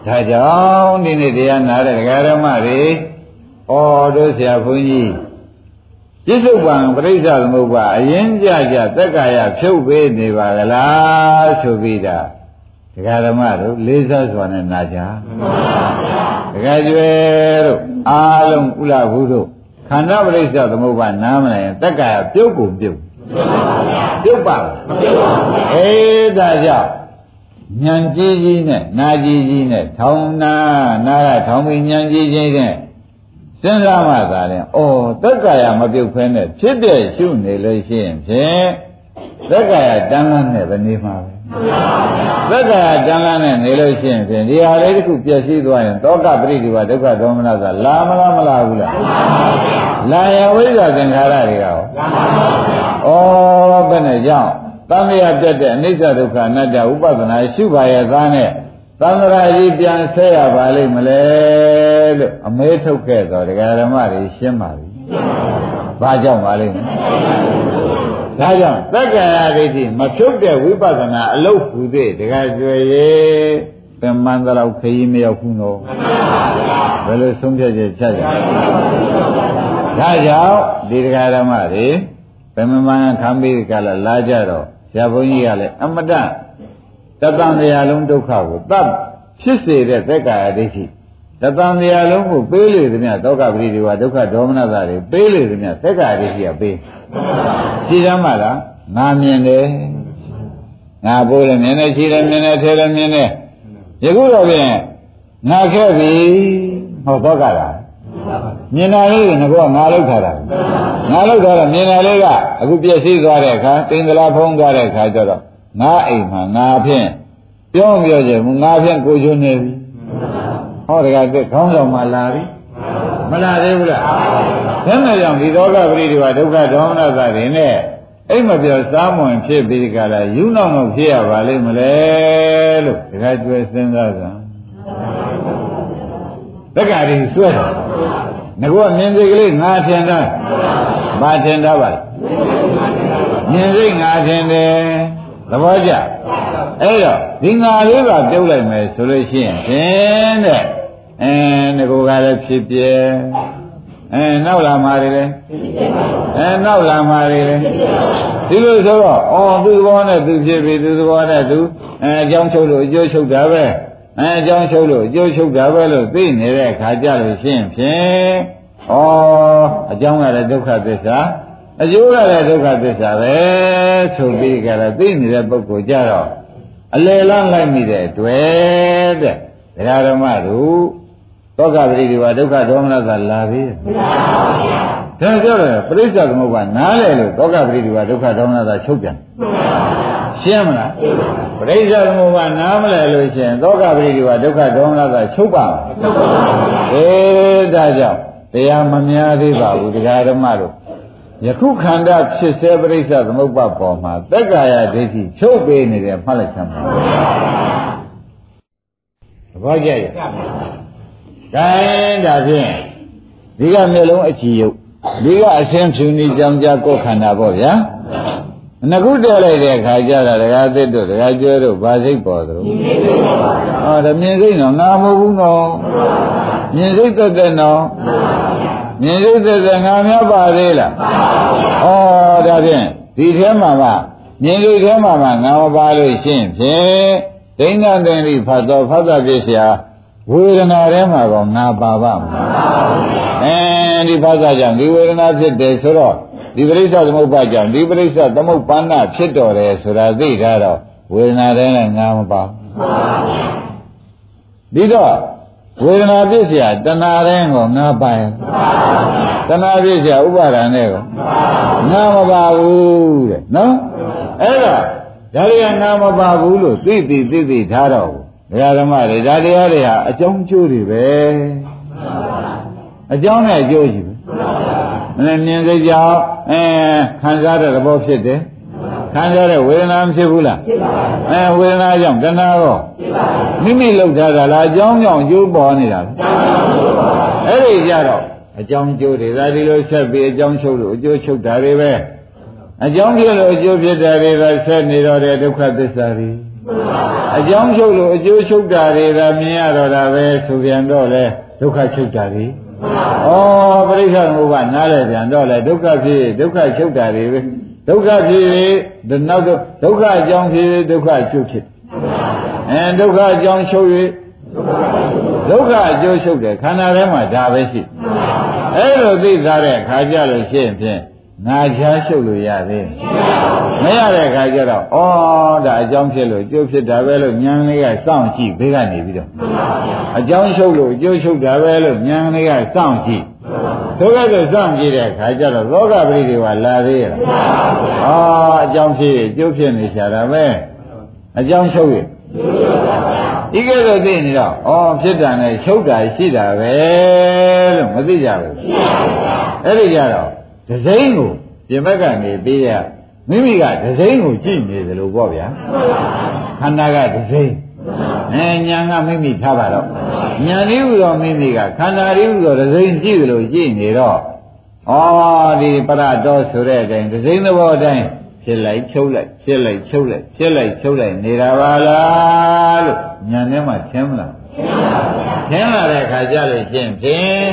ဒါကြောင့်ဒီနေ့တရားနာတဲ့ဒကာရမတွေဩတို့ဆရာဘုန်းကြီး ပြစ္ဆုတ်ပံပရိစ္ဆသမုပ္ပါအရင်ကြကြသက်ကာယဖြုတ်ပေးနေပါကလားဆိုပြီးတာဒကာဓမ္မတို့လေးစားစွာနဲ့နာကြဒကာကျွဲတို့အားလုံးဥလဘူးတို့ခန္ဓာပရိစ္ဆသမုပ္ပါနားမလဲရင်သက်ကာယပြုတ်ကုန်ပြုတ်ပြုတ်ပါမပြုတ်ပါဘူးအေးဒါကြောင့်ဉာဏ်ကြီးကြီးနဲ့နာကြီးကြီးနဲ့ထောင်းနာနာကထောင်းပြီးဉာဏ်ကြီးကြီးနဲ့ စဉ်းစားမှသာရင်ဩသက်ကာယမပြုတ်ဖဲနဲ့ဖြစ်တဲ့ရှုနေလို့ရှိရင်ဖြင့်သက်ကာယတန်းလန်းနဲ့ပဲနေမှာပဲသက်ကာယတန်းလန်းနဲ့နေလို့ရှိရင်ဖြင့်ဒီဟာလေးတစ်ခုပြည့်စည်သွားရင်တောကပရိဒီဝဒုက္ခဒေါမနသာလာမလားမလာဘူးလားလာရဝိဇ္ဇာသင်္ခါရတွေကရောဩဘယ်နဲ့ကြောင့်သံဃာပြတ်တဲ့အနိစ္စဒုက္ခအနတ္တဥပဒနာရှုပါရဲ့သားနဲ့ သံဃာကြီးပြန်ဆဲရပါလိမ့်မလဲလို့အမေးထုတ်ခဲ့တော့ဒကာဓမ္မတွေရှင်းပါပြီ။ဘာကြောင့်ပါလိမ့်မလဲ။ဒါကြောင့်သက္ကာယဒိဋ္ဌိမဖြုတ်တဲ့ဝိပဿနာအလုတ်ဟူသေးဒကာကျွယ်ရဲ့ပင်မန္တလောက်ခရီးမရောက်ဘူးနော်။ဘယ်လိုဆုံးဖြတ်ချက်ချကြလဲ။ဒါကြောင့်ဒီဒကာဓမ္မတွေပင်မမန်ခံပြီးကြလာလာကြတော့ဆရာဘုန်းကြီးကလည်းအမတတ တန်တရားလုံးဒုက္ခကိုတပ်ဖြစ်စေတဲ့သက်ကာယဒိဋ္ဌိတတန်တရားလုံးကိုပေးလေသမျှသောကပရိဒီဝဒုက္ခဒေါမနတာတွေပေးလေသမျှသက်ကာယဒိဋ္ဌိကပေးကြည်ရမလားငါမြင်တယ်ငါပိုးလည်းမြင်တယ်ခြေလည်းမြင်တယ်ထဲလည်းမြင်တယ်ယခုတော့ဖြင့်ငါခဲ့ပြီဟောသောကလားမြင်တာလေးကငါကငါလောက်ထားတာငါလောက်ထားတာမြင်တာလေးကအခုပြည့်စည်သွားတဲ့အခါတိန်သလားဖုံးသွားတဲ့အခါကျတော့ ငါအိမ်မှာငါဖြင့်ပြောပြောကြဘူးငါဖြင့်ကိုကျွနေပြီဟောတကတဲ့ခေါင်းဆောင်မှလာပြီမလာသေးဘူးလားဘယ်နဲ့ကြောင့်ဒီသောကပရိဒီဝဒုက္ခဒေါမနသတွေနဲ့အိမ်မပြောစားမဝင်ဖြစ်ပြီးကြလားယူနောက်တော့ဖြစ်ရပါလိမ့်မလဲလို့တခါကျွဲစဉ်းစားကြတက္ကရီဆွဲတာငါကမြင်စိတ်ကလေးငါထင်တာဘာထင်တာပါလဲမြင်စိတ်ငါထင်တယ် သဘောကျအဲ့တော့ဒီငါလေးပါပြုတ်လိုက်မယ်ဆိုလို့ရှိရင်ဖြင့်တဲ့အဲငါကလည်းဖြစ်ပြဲအဲနောက်လာမှာတွေလေအဲနောက်လာမှာတွေလေဒီလိုဆိုတော့အော်သူ့ဘောနဲ့သူဖြစ်ပြီသူ့ဘောနဲ့သူအဲအကြောင်းချုပ်လို့အကျိုးချုပ်တာပဲအဲအကြောင်းချုပ်လို့အကျိုးချုပ်တာပဲလို့သိနေတဲ့အခါကြလို့ရှိရင်ဖြင့်ဩအကြောင်းကလည်းဒုက္ခသစ္စာ အကျိုးကလည်းဒုက္ခသစ္စာပဲဆိုပြီးကြတော့သိနေတဲ့ပုဂ္ဂိုလ်ကြတော့အလယ်လန်းလိုက်မိတဲ့တွေ့တဲ့ဒကာဓမ္မတို့သောကပရိဒီဝဒုက္ခဒေါမနသာလာပြီမလာပါဘူးဒါပြောတယ်ပရိစ္ဆေသမုပ္ပါနားလေလို့သောကပရိဒီဝဒုက္ခဒေါမနတာချုပ်ပြန်ရှင်းမလားပရိစ္ဆေသမုပ္ပါနားမလဲလို့ရှိရင်သောကပရိဒီဝဒုက္ခဒေါမနတာချုပ်ပါအေးဒါကြောင့်တရားမများသေးပါဘူးတရားဓမ္မတို့ ယခုခန္ဓာဖြစ်စေပရိစ္ဆေသမုပ္ပါပေါ်မှာတက္ကာယဒိဋ္ဌိချုပ်ပေးနေတယ်မှတ်လိုက်စမ်းပါသဘောကျရဲ့ဒါဒါဖြင့်ဒီကမျိုးလုံးအချီယုတ်ဒီကအရှင်းဖြူနေကြောင်ကြကိုယ်ခန္ဓာပေါ့ဗျာငကုတက်လိုက်တဲ့ခါကျတာဒကာသစ်တို့ဒကာကျွဲတို့ဗာစိတ်ပေါ်သလိုဟောဒါမြင်စိတ်တော့ငါမဟုတ်ဘူးနော်မြင်စိတ်သက်သက်နော် မြင်စိတ်သက်သက်ငါများပါသေးလားဩဒါဖြင့်ဒီထဲမှာကမြင်စိတ်ထဲမှာမှငါမပါလို့ရှင်းဖြင့်ဒိဋ္ဌသင်္တိဖတ်တော်ဖတ်တာပြည့်စရာဝေဒနာထဲမှာတော့ငါပါပါမလားအဲဒီဘာသာကြောင့်ဒီဝေဒနာဖြစ်တယ်ဆိုတော့ဒီပရိစ္ဆသမုပ္ပါကြောင့်ဒီပရိစ္ဆသမုပ္ပန္နဖြစ်တော်တယ်ဆိုတာသိထားတော့ဝေဒနာထဲနဲ့ငါမပါဒီတော့ ဝေဒနာပြည့်စရာတဏှာတိုင်းကိုငါပါရင်တဏှာပြည့်စရာဥပါဒဏ်နဲ့ကိုငါမပါဘူးတဲ့နော်အဲ့တော့ဒါတွေကငါမပါဘူးလို့သိသိသိသိထားတော့ဘုရားဓမ္မတွေဒါတရားတွေဟာအကြောင်းကျိုးတွေပဲအကြောင်းနဲ့အကျိုးကြီးပဲမင်းမြင်စိတ်ကြောင့်အဲခံစားတဲ့သဘောဖြစ်တယ် ခံစားတဲ့ဝေဒနာမဖြစ်ဘူးလားဖြစ်ပါဘူးအဲဝေဒနာကြောင့်တဏှာရောမိမိလောက်ထားတာလားအကြောင်းကြောင့်အကျိုးပေါ်နေတာလားအဲ့ဒီကြတော့အကြောင်းကျိုးတွေဒါဒီလိုဆက်ပြီးအကြောင်းချုပ်လို့အကျိုးချုပ်တာတွေပဲအကြောင်းဖြစ်လို့အကျိုးဖြစ်တာတွေကဆက်နေတော့တဲ့ဒုက္ခသစ္စာတွေအကြောင်းချုပ်လို့အကျိုးချုပ်တာတွေကမြင်ရတော့တာပဲဆိုပြန်တော့လေဒုက္ခချုပ်တာတွေဩပရိစ္ဆေသမုပ္ပါနားလဲပြန်တော့လေဒုက္ခဖြစ်ဒုက္ခချုပ်တာတွေပဲ ဒုက္ခဖြစ်ဒီနောက်ဒုက္ခအကြောင်းဖြစ်ဒုက္ခချုပ်ဖြစ်အဲဒုက္ခအကြောင်းချုပ်၍ဒုက္ခအကျိုးချုပ်တယ်ခန္ဓာထဲမှာဒါပဲရှိအဲ့လိုသိသားတဲ့ခါကြလို့ရှိရင်ဖြင့်ငါချားရှုပ်လို့ရသေးမရတဲ့ခါကျတော့ဩဒါအကြောင်းဖြစ်လို့ကျိုးဖြစ်တာပဲလို့ဉာဏ်လေးကစောင့်ကြည့်ဘေးကနေပြီးတော့အကြောင်းရှုပ်လို့ကျိုးရှုပ်တာပဲလို့ဉာဏ်လေးကစောင့်ကြည့် သို့ကဲ့သို့စောင့်ကြည့်တဲ့ခါကျတော့သောကပရိဒီဝလာသေးရဲ့ဩအကြောင်းဖြစ်ကျိုးဖြစ်နေရှာတာပဲအကြောင်းရှုပ်ရဲ့ဒီကဲတော့သိနေတော့ဩဖြစ်တာနဲ့ရှုပ်တာရှိတာပဲလို့မသိကြဘူးအဲ့ဒီကြတော့ဒဇိမ့်ကိုပြင်ဘက်ကနေပေးရမိမိကဒဇိမ့်ကိုကြည့်နေတယ်လို့ပေါ့ဗျာခန္ဓာကဒဇိမ့် အဲညာကမိမိထားပါတော့ညာလေးဟူသောမိမိကခန္ဓာလေးဟူသောဒဇိမ့်ကြည့်တယ်လို့ကြည့်နေတော့ဩဒီပရတော်ဆိုတဲ့အတိုင်းဒဇိမ့်သဘောအတိုင်းဖြစ်လိုက်ချုပ်လိုက်ဖြစ်လိုက်ချုပ်လိုက်ဖြစ်လိုက်ချုပ်လိုက်နေတာပါလားလို့ညာထဲမှာသင်မလားသင်လာတဲ့အခါကျလို့ရှင်းဖြင့်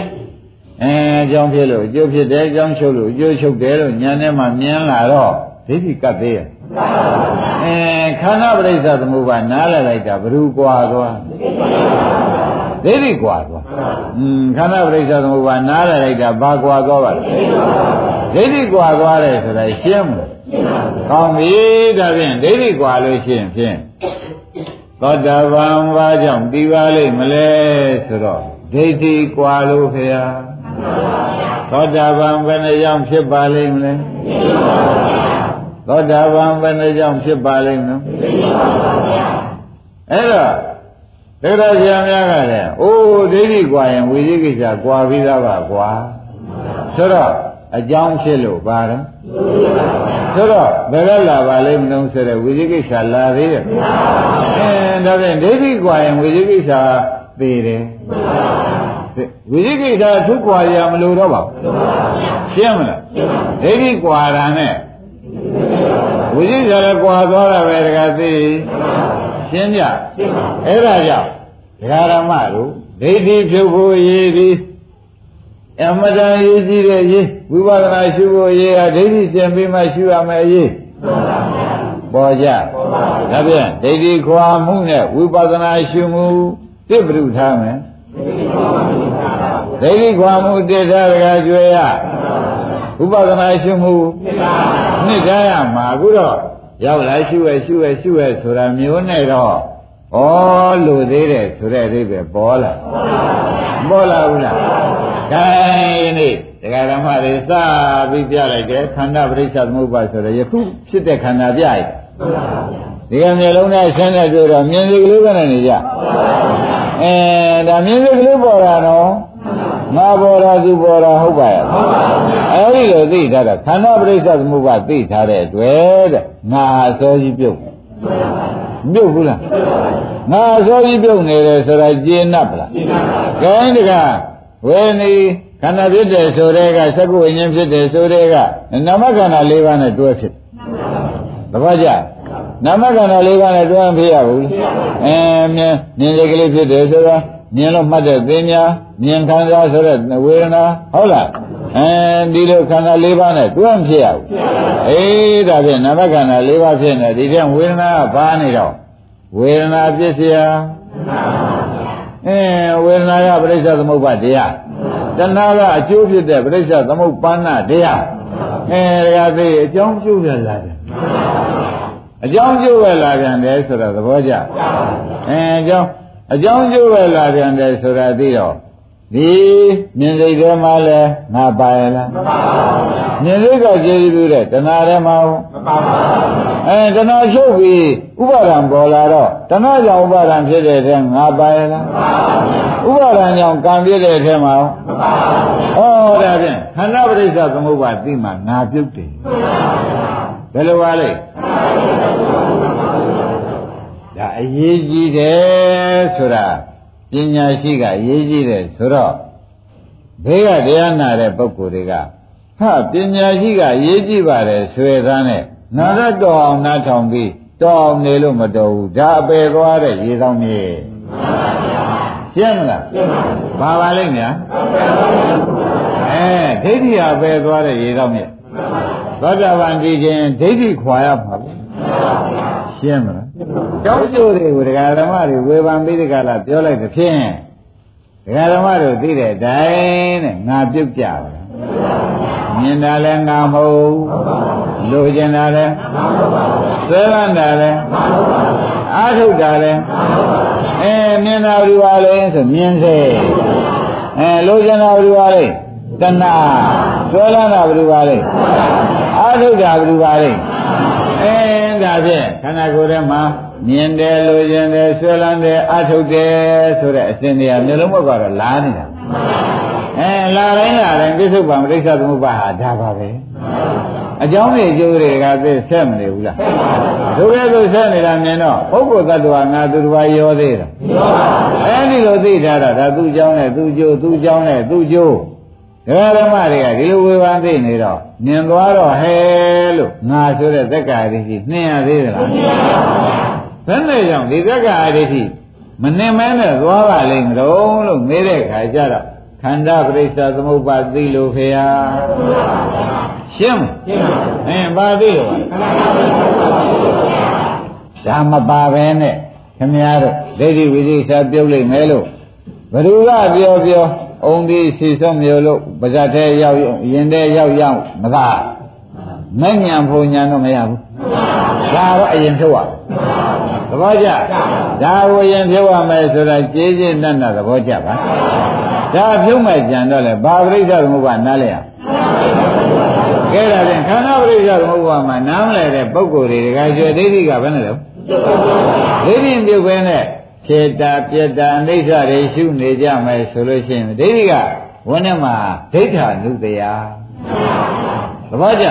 အဲအကြောင်းဖြစ်လို့အကျိုးဖြစ်တယ်အကြောင်းချုပ်လို့အကျိုးချုပ်တယ်လို့ညာထဲမှာမြင်လာတော့ဒိဋ္ဌိကပ်သေးရဲ့ အဲခန္ဓာပရိစ္ဆသမုပ္ပါနားလည်လိုက်တာဘ ᱹ ကွာသွားဒိဋ္ဌိကွာသွားอืมခန္ဓာပရိစ္ဆသမုပ္ပါနားလည်လိုက်တာဘာကွာသွားပါလဲဒိဋ္ဌိကွာသွားတယ်ဆိုတာရှင်းမလားကောင်းပြီဒါဖြင့်ဒိဋ္ဌိကွာလို့ရှိရင်ဖြင့်သောတာပန်ဘာကြောင့်ပြီးပါလိမ့်မလဲဆိုတော့ဒိဋ္ဌိကွာလို့ခေယသောတာပန်ဘယ်နှကြောင့်ဖြစ်ပါလိမ့်မလဲ သောတာပန်ဘယ်နှကြောင့်ဖြစ်ပါလိမ့်မလဲအဲ့တော့ဒိဋ္ဌိဆရာများကလည်းအိုးဒိဋ္ဌိကွာရင်ဝိသိကိစ္စကွာပြီးသားပါကွာဆိုတော့အကြောင်းဖြစ်လို့ပါတော့ဆိုတော့ဘယ်ကလာပါလိမ့်မလို့ဆိုတဲ့ဝိသိကိစ္စလာသေးတယ်အဲဒါဖြင့်ဒိဋ္ဌိကွာရင်ဝိသိကိစ္စသေတယ်ဝိသိကိစ္စထုကွာရမလို့တော့ပါဘူးရှင်းမလားဒိဋ္ဌိကွာတာနဲ့ ဝိသိကိစ္စလည်းကွာသွားတာပဲတခါသိရှင်းကြအဲ့ဒါကြောင့်ဒကာရမတို့ဒိဋ္ဌိဖြုတ်ဖို့ရည်သည်အမတန်ရေးကြည့်တဲ့ရေးဝိပဿနာရှုဖို့ရေးဟာဒိဋ္ဌိစင်ပြီးမှရှုရမယ်ရေးပေါ်ကြဒါပြန်ဒိဋ္ဌိခွာမှုနဲ့ဝိပဿနာရှုမှုတိပ္ပရုထားမယ်ဒိဋ္ဌိခွာမှုတိထားတကကျွေရဥပဒနာရှုမှု နှစ်ထားရမှာအခုတော့ရောက်လာရှုရရှုရရှုရဆိုတာမျိုးနဲ့တော့ဩလို့သေးတယ်ဆိုတဲ့အိဗယ်ပေါ်လာပေါ်လာဘူးလားဒါနေ့တရားဓမ္မတွေစပြီးပြလိုက်တယ်ခန္ဓာပရိစ္ဆသမုပ္ပါဆိုတော့ယခုဖြစ်တဲ့ခန္ဓာပြလိုက်ဒီကမျိုးလုံးနဲ့ဆင်းတဲ့တွေ့တော့မြင်စိတ်ကလေးပဲနေကြအဲဒါမြင်စိတ်ကလေးပေါ်တာနော် ငါပေါ်တာသူပေါ်တာဟုတ်ပါရဲ့အဲဒီလိုသိထားတာခန္ဓာပရိစ္ဆသမုပ္ပါသိထားတဲ့အတွက်တဲ့ငါအစောကြီးပြုတ်ပြုတ်ဘူးလားငါအစောကြီးပြုတ်နေတယ်ဆိုတာကျေနပ်ပလားကျေနပ်ပါဘူးခိုင်းတကဝေနေခန္ဓာဖြစ်တယ်ဆိုတဲ့ကသက္ကုဝိညာဉ်ဖြစ်တယ်ဆိုတဲ့ကနာမခန္ဓာ၄ပါးနဲ့တွဲဖြစ်သဘောကျနာမခန္ဓာ၄ပါးနဲ့တွဲမဖြစ်ရဘူးအဲမြင်မြင်စိတ်ကလေးဖြစ်တယ်ဆိုတာ မြင်လို့မှတ်တဲ့သိများမြင်ခံစားဆိုတဲ့ဝေဒနာဟုတ်လားအဲဒီလိုခန္ဓာ၄ပါးနဲ့တွန်းဖြစ်ရဘူးအေးဒါဖြင့်နာမခန္ဓာ၄ပါးဖြစ်နေဒီပြန်ဝေဒနာကဘာနေတော့ဝေဒနာပြစ်စရာအဲဝေဒနာကပြိစ္ဆာသမုပ္ပါတရားတဏှာကအကျိုးဖြစ်တဲ့ပြိစ္ဆာသမုပ္ပန္နတရားအဲဒါကသိအကြောင်းကျိုးပြန်လာတယ်အကြောင်းကျိုးပဲလာပြန်တယ်ဆိုတော့သဘောကျအဲအကြောင်း အကြောင်းကျိုးပဲလာပြန်တယ်ဆိုတာသိတော့ဒီမြင်စိတ်ထဲမှာလဲငါပါရလားမပါဘူးမြင်စိတ်ကကျေးဇူးတဲ့တဏှာထဲမှာမပါဘူးအဲတဏှာချုပ်ပြီးဥပါဒံပေါ်လာတော့တဏှာကြောင့်ဥပါဒံဖြစ်တဲ့ထဲငါပါရလားမပါဘူးဥပါဒံကြောင့်ကံဖြစ်တဲ့ထဲမှာမပါဘူးဩဒါဖြင့်ခန္ဓာပရိစ္ဆသမုပ္ပါသိမှငါပြုတ်တယ်ဘယ်လိုပါလဲ ဒါအရေးကြီးတယ်ဆိုတာပညာရှိကအရေးကြီးတယ်ဆိုတော့ဘေးကတရားနာတဲ့ပုဂ္ဂိုလ်တွေကဟာပညာရှိကအရေးကြီးပါတယ်ဆွေသားနဲ့နာရတော်အောင်နားထောင်ပြီးတော်အောင်နေလို့မတော်ဘူးဒါအပေသွားတဲ့ရေသောမြေရှင်းမလားဘာပါလိမ့်များအဲဒိဋ္ဌိအပေသွားတဲ့ရေသောမြေသောတာပန်ဒီချင်းဒိဋ္ဌိခွာရမှာပဲ ရှင်းမလားကျောင်းကျိုးတွေကိုဒကာဓမ္မတွေဝေဖန်ပြီးဒီကလာပြောလိုက်တဲ့ဖြင့်ဒကာဓမ္မတို့သိတဲ့အတိုင်းတဲ့ငါပြုတ်ကြပါမြင်တာလည်းငါမဟုတ်လိုချင်တာလည်းဆွဲလန်းတာလည်းအားထုတ်တာလည်းအဲမြင်တာဘူးပါလဲဆိုမြင်စေအဲလိုချင်တာဘူးပါလဲတဏှာဆွဲလန်းတာဘူးပါလဲအားထုတ်တာဘူးပါလဲ အဲဒါဖြင့်ခန္ဓာကိုယ်ထဲမှာမြင်တယ်လိုချင်တယ်ဆွဲလန်းတယ်အထုတ်တယ်ဆိုတဲ့အစဉ်တရားမျိုးလုံးဘက်ကတော့လာနေတာအဲလာတိုင်းလာတိုင်းပြစ္ဆုတ်ပံပရိစ္ဆသမုပ္ပါဟာဒါပါပဲအကြောင်းတွေအကျိုးတွေကသိဆက်မနေဘူးလားဒုက္ခဆိုဆက်နေတာမြင်တော့ပုဂ္ဂိုလ်တ attva ငါသူတစ်ပါးရောသေးတာအဲဒီလိုသိထားတာဒါသူ့ကြောင်းနဲ့သူ့ကျိုးသူ့ကြောင်းနဲ့သူ့ကျိုး ဒကာဓမ္မတွေကဒီလိုဝေဖန်သိနေတော့မြင်သွားတော့ဟဲလို့ငါဆိုတဲ့သက်္ကာရရှိနှင်းရသေးသလားဘယ်နဲ့ကြောင့်ဒီသက်္ကာရရှိမနှင်မဲနဲ့သွားပါလိမ့်မလို့လို့မေးတဲ့ခါကျတော့ခန္ဓာပရိစ္ဆသမုပ္ပါသိလို့ဖေဟာရှင်းမရှင်းပါဘူးအင်းပါသိလို့ဒါမပါပဲနဲ့ခင်ဗျားတို့ဒိဋ္ဌိဝိသိစာပြုတ်လိုက်မဲလို့ဘ누구ကပြောပြော အုံဒီစီဆုံးမျိုးလို့ပါဇတ်ထဲရောက်ရင်ထဲရောက်ရောက်မသာမဲ့ညာဖုန်ညာတော့မရဘူးဒါတော့အရင်ဖြုတ်ရသဘောကျဒါကိုအရင်ဖြုတ်ရမယ်ဆိုတာကျေးကျေးနတ်နတ်သဘောကျပါဒါဖြုတ်မဲ့ကြံတော့လေဘာပရိစ္ဆသမုပ္ပါနားလဲရကဲဒါဖြင့်ခန္ဓာပရိစ္ဆသမုပ္ပါမှာနားမလဲတဲ့ပုဂ္ဂိုလ်တွေတခါကျွဲဒိဋ္ဌိကဘယ်နဲ့လဲဒိဋ္ဌိပြုတ်ပဲနဲ့ ခြေတာပြက်တာအိဋ္ဌတွေရှုနေကြမယ်ဆိုလို့ရှိရင်ဒိဋ္ဌိကဝန်းထဲမှာဒိဋ္ဌာနုတယသဘောကျ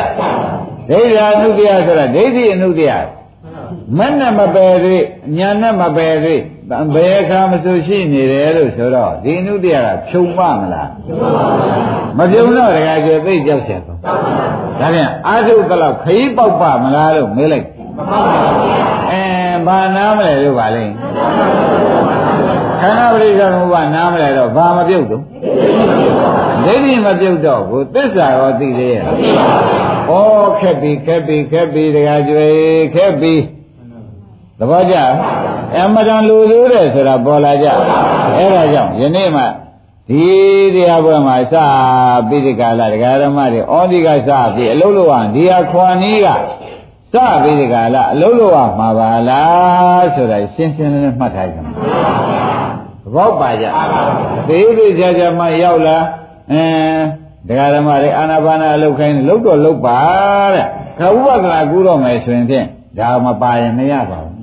ဒိဋ္ဌာနုတယဆိုတာဒိဋ္ဌိအနုတယမနဲ့မပယ်သေးညာနဲ့မပယ်သေးဘယ်အခါမဆိုရှိနေတယ်လို့ဆိုတော့ဒီအနုတယကဖြုံမမလားမဖြုံတော့တခါကျသိကြောက်ချက်တော့ဒါပြန်အာထုကလောက်ခရီးပေါက်ပါမလားလို့မေးလိုက်အဲ ဘာနားမလဲလို့ပါလိမ့်ခန္ဓာပရိစ္ဆေသမုပ္ပါနားမလဲတော့ဘာမပြုတ်တော့ဒိဋ္ဌိမပြုတ်တော့ဘူးသစ္စာရောသိသေးရဲ့ဩခက်ပြီခက်ပြီခက်ပြီတခါကျွေခက်ပြီသဘောကျအမတန်လူလူတဲ့ဆိုတာပေါ်လာကြအဲ့ဒါကြောင့်ယနေ့မှဒီတရားပွဲမှာစပြီးဒီကာလဒကာဓမ္မတွေဩဒီကစပြီးအလုံးလုံးအောင်ဒီဟာခွန်ကြီးက စပြီးဒီကာလအလုံးလုံးအောင်မှာပါလားဆိုတာရှင်းရှင်းလင်းလင်းမှတ်ထားကြပါသဘောပါကြသေးသေးချာချာမှရောက်လာအဲတရားဓမ္မတွေအာနာပါနာအလုပ်ခိုင်းလုပ်တော့လုပ်ပါတဲ့ခဝိပဿနာကူတော့မယ်ဆိုရင်ဖြင့်ဒါမပါရင်မရပါဘူး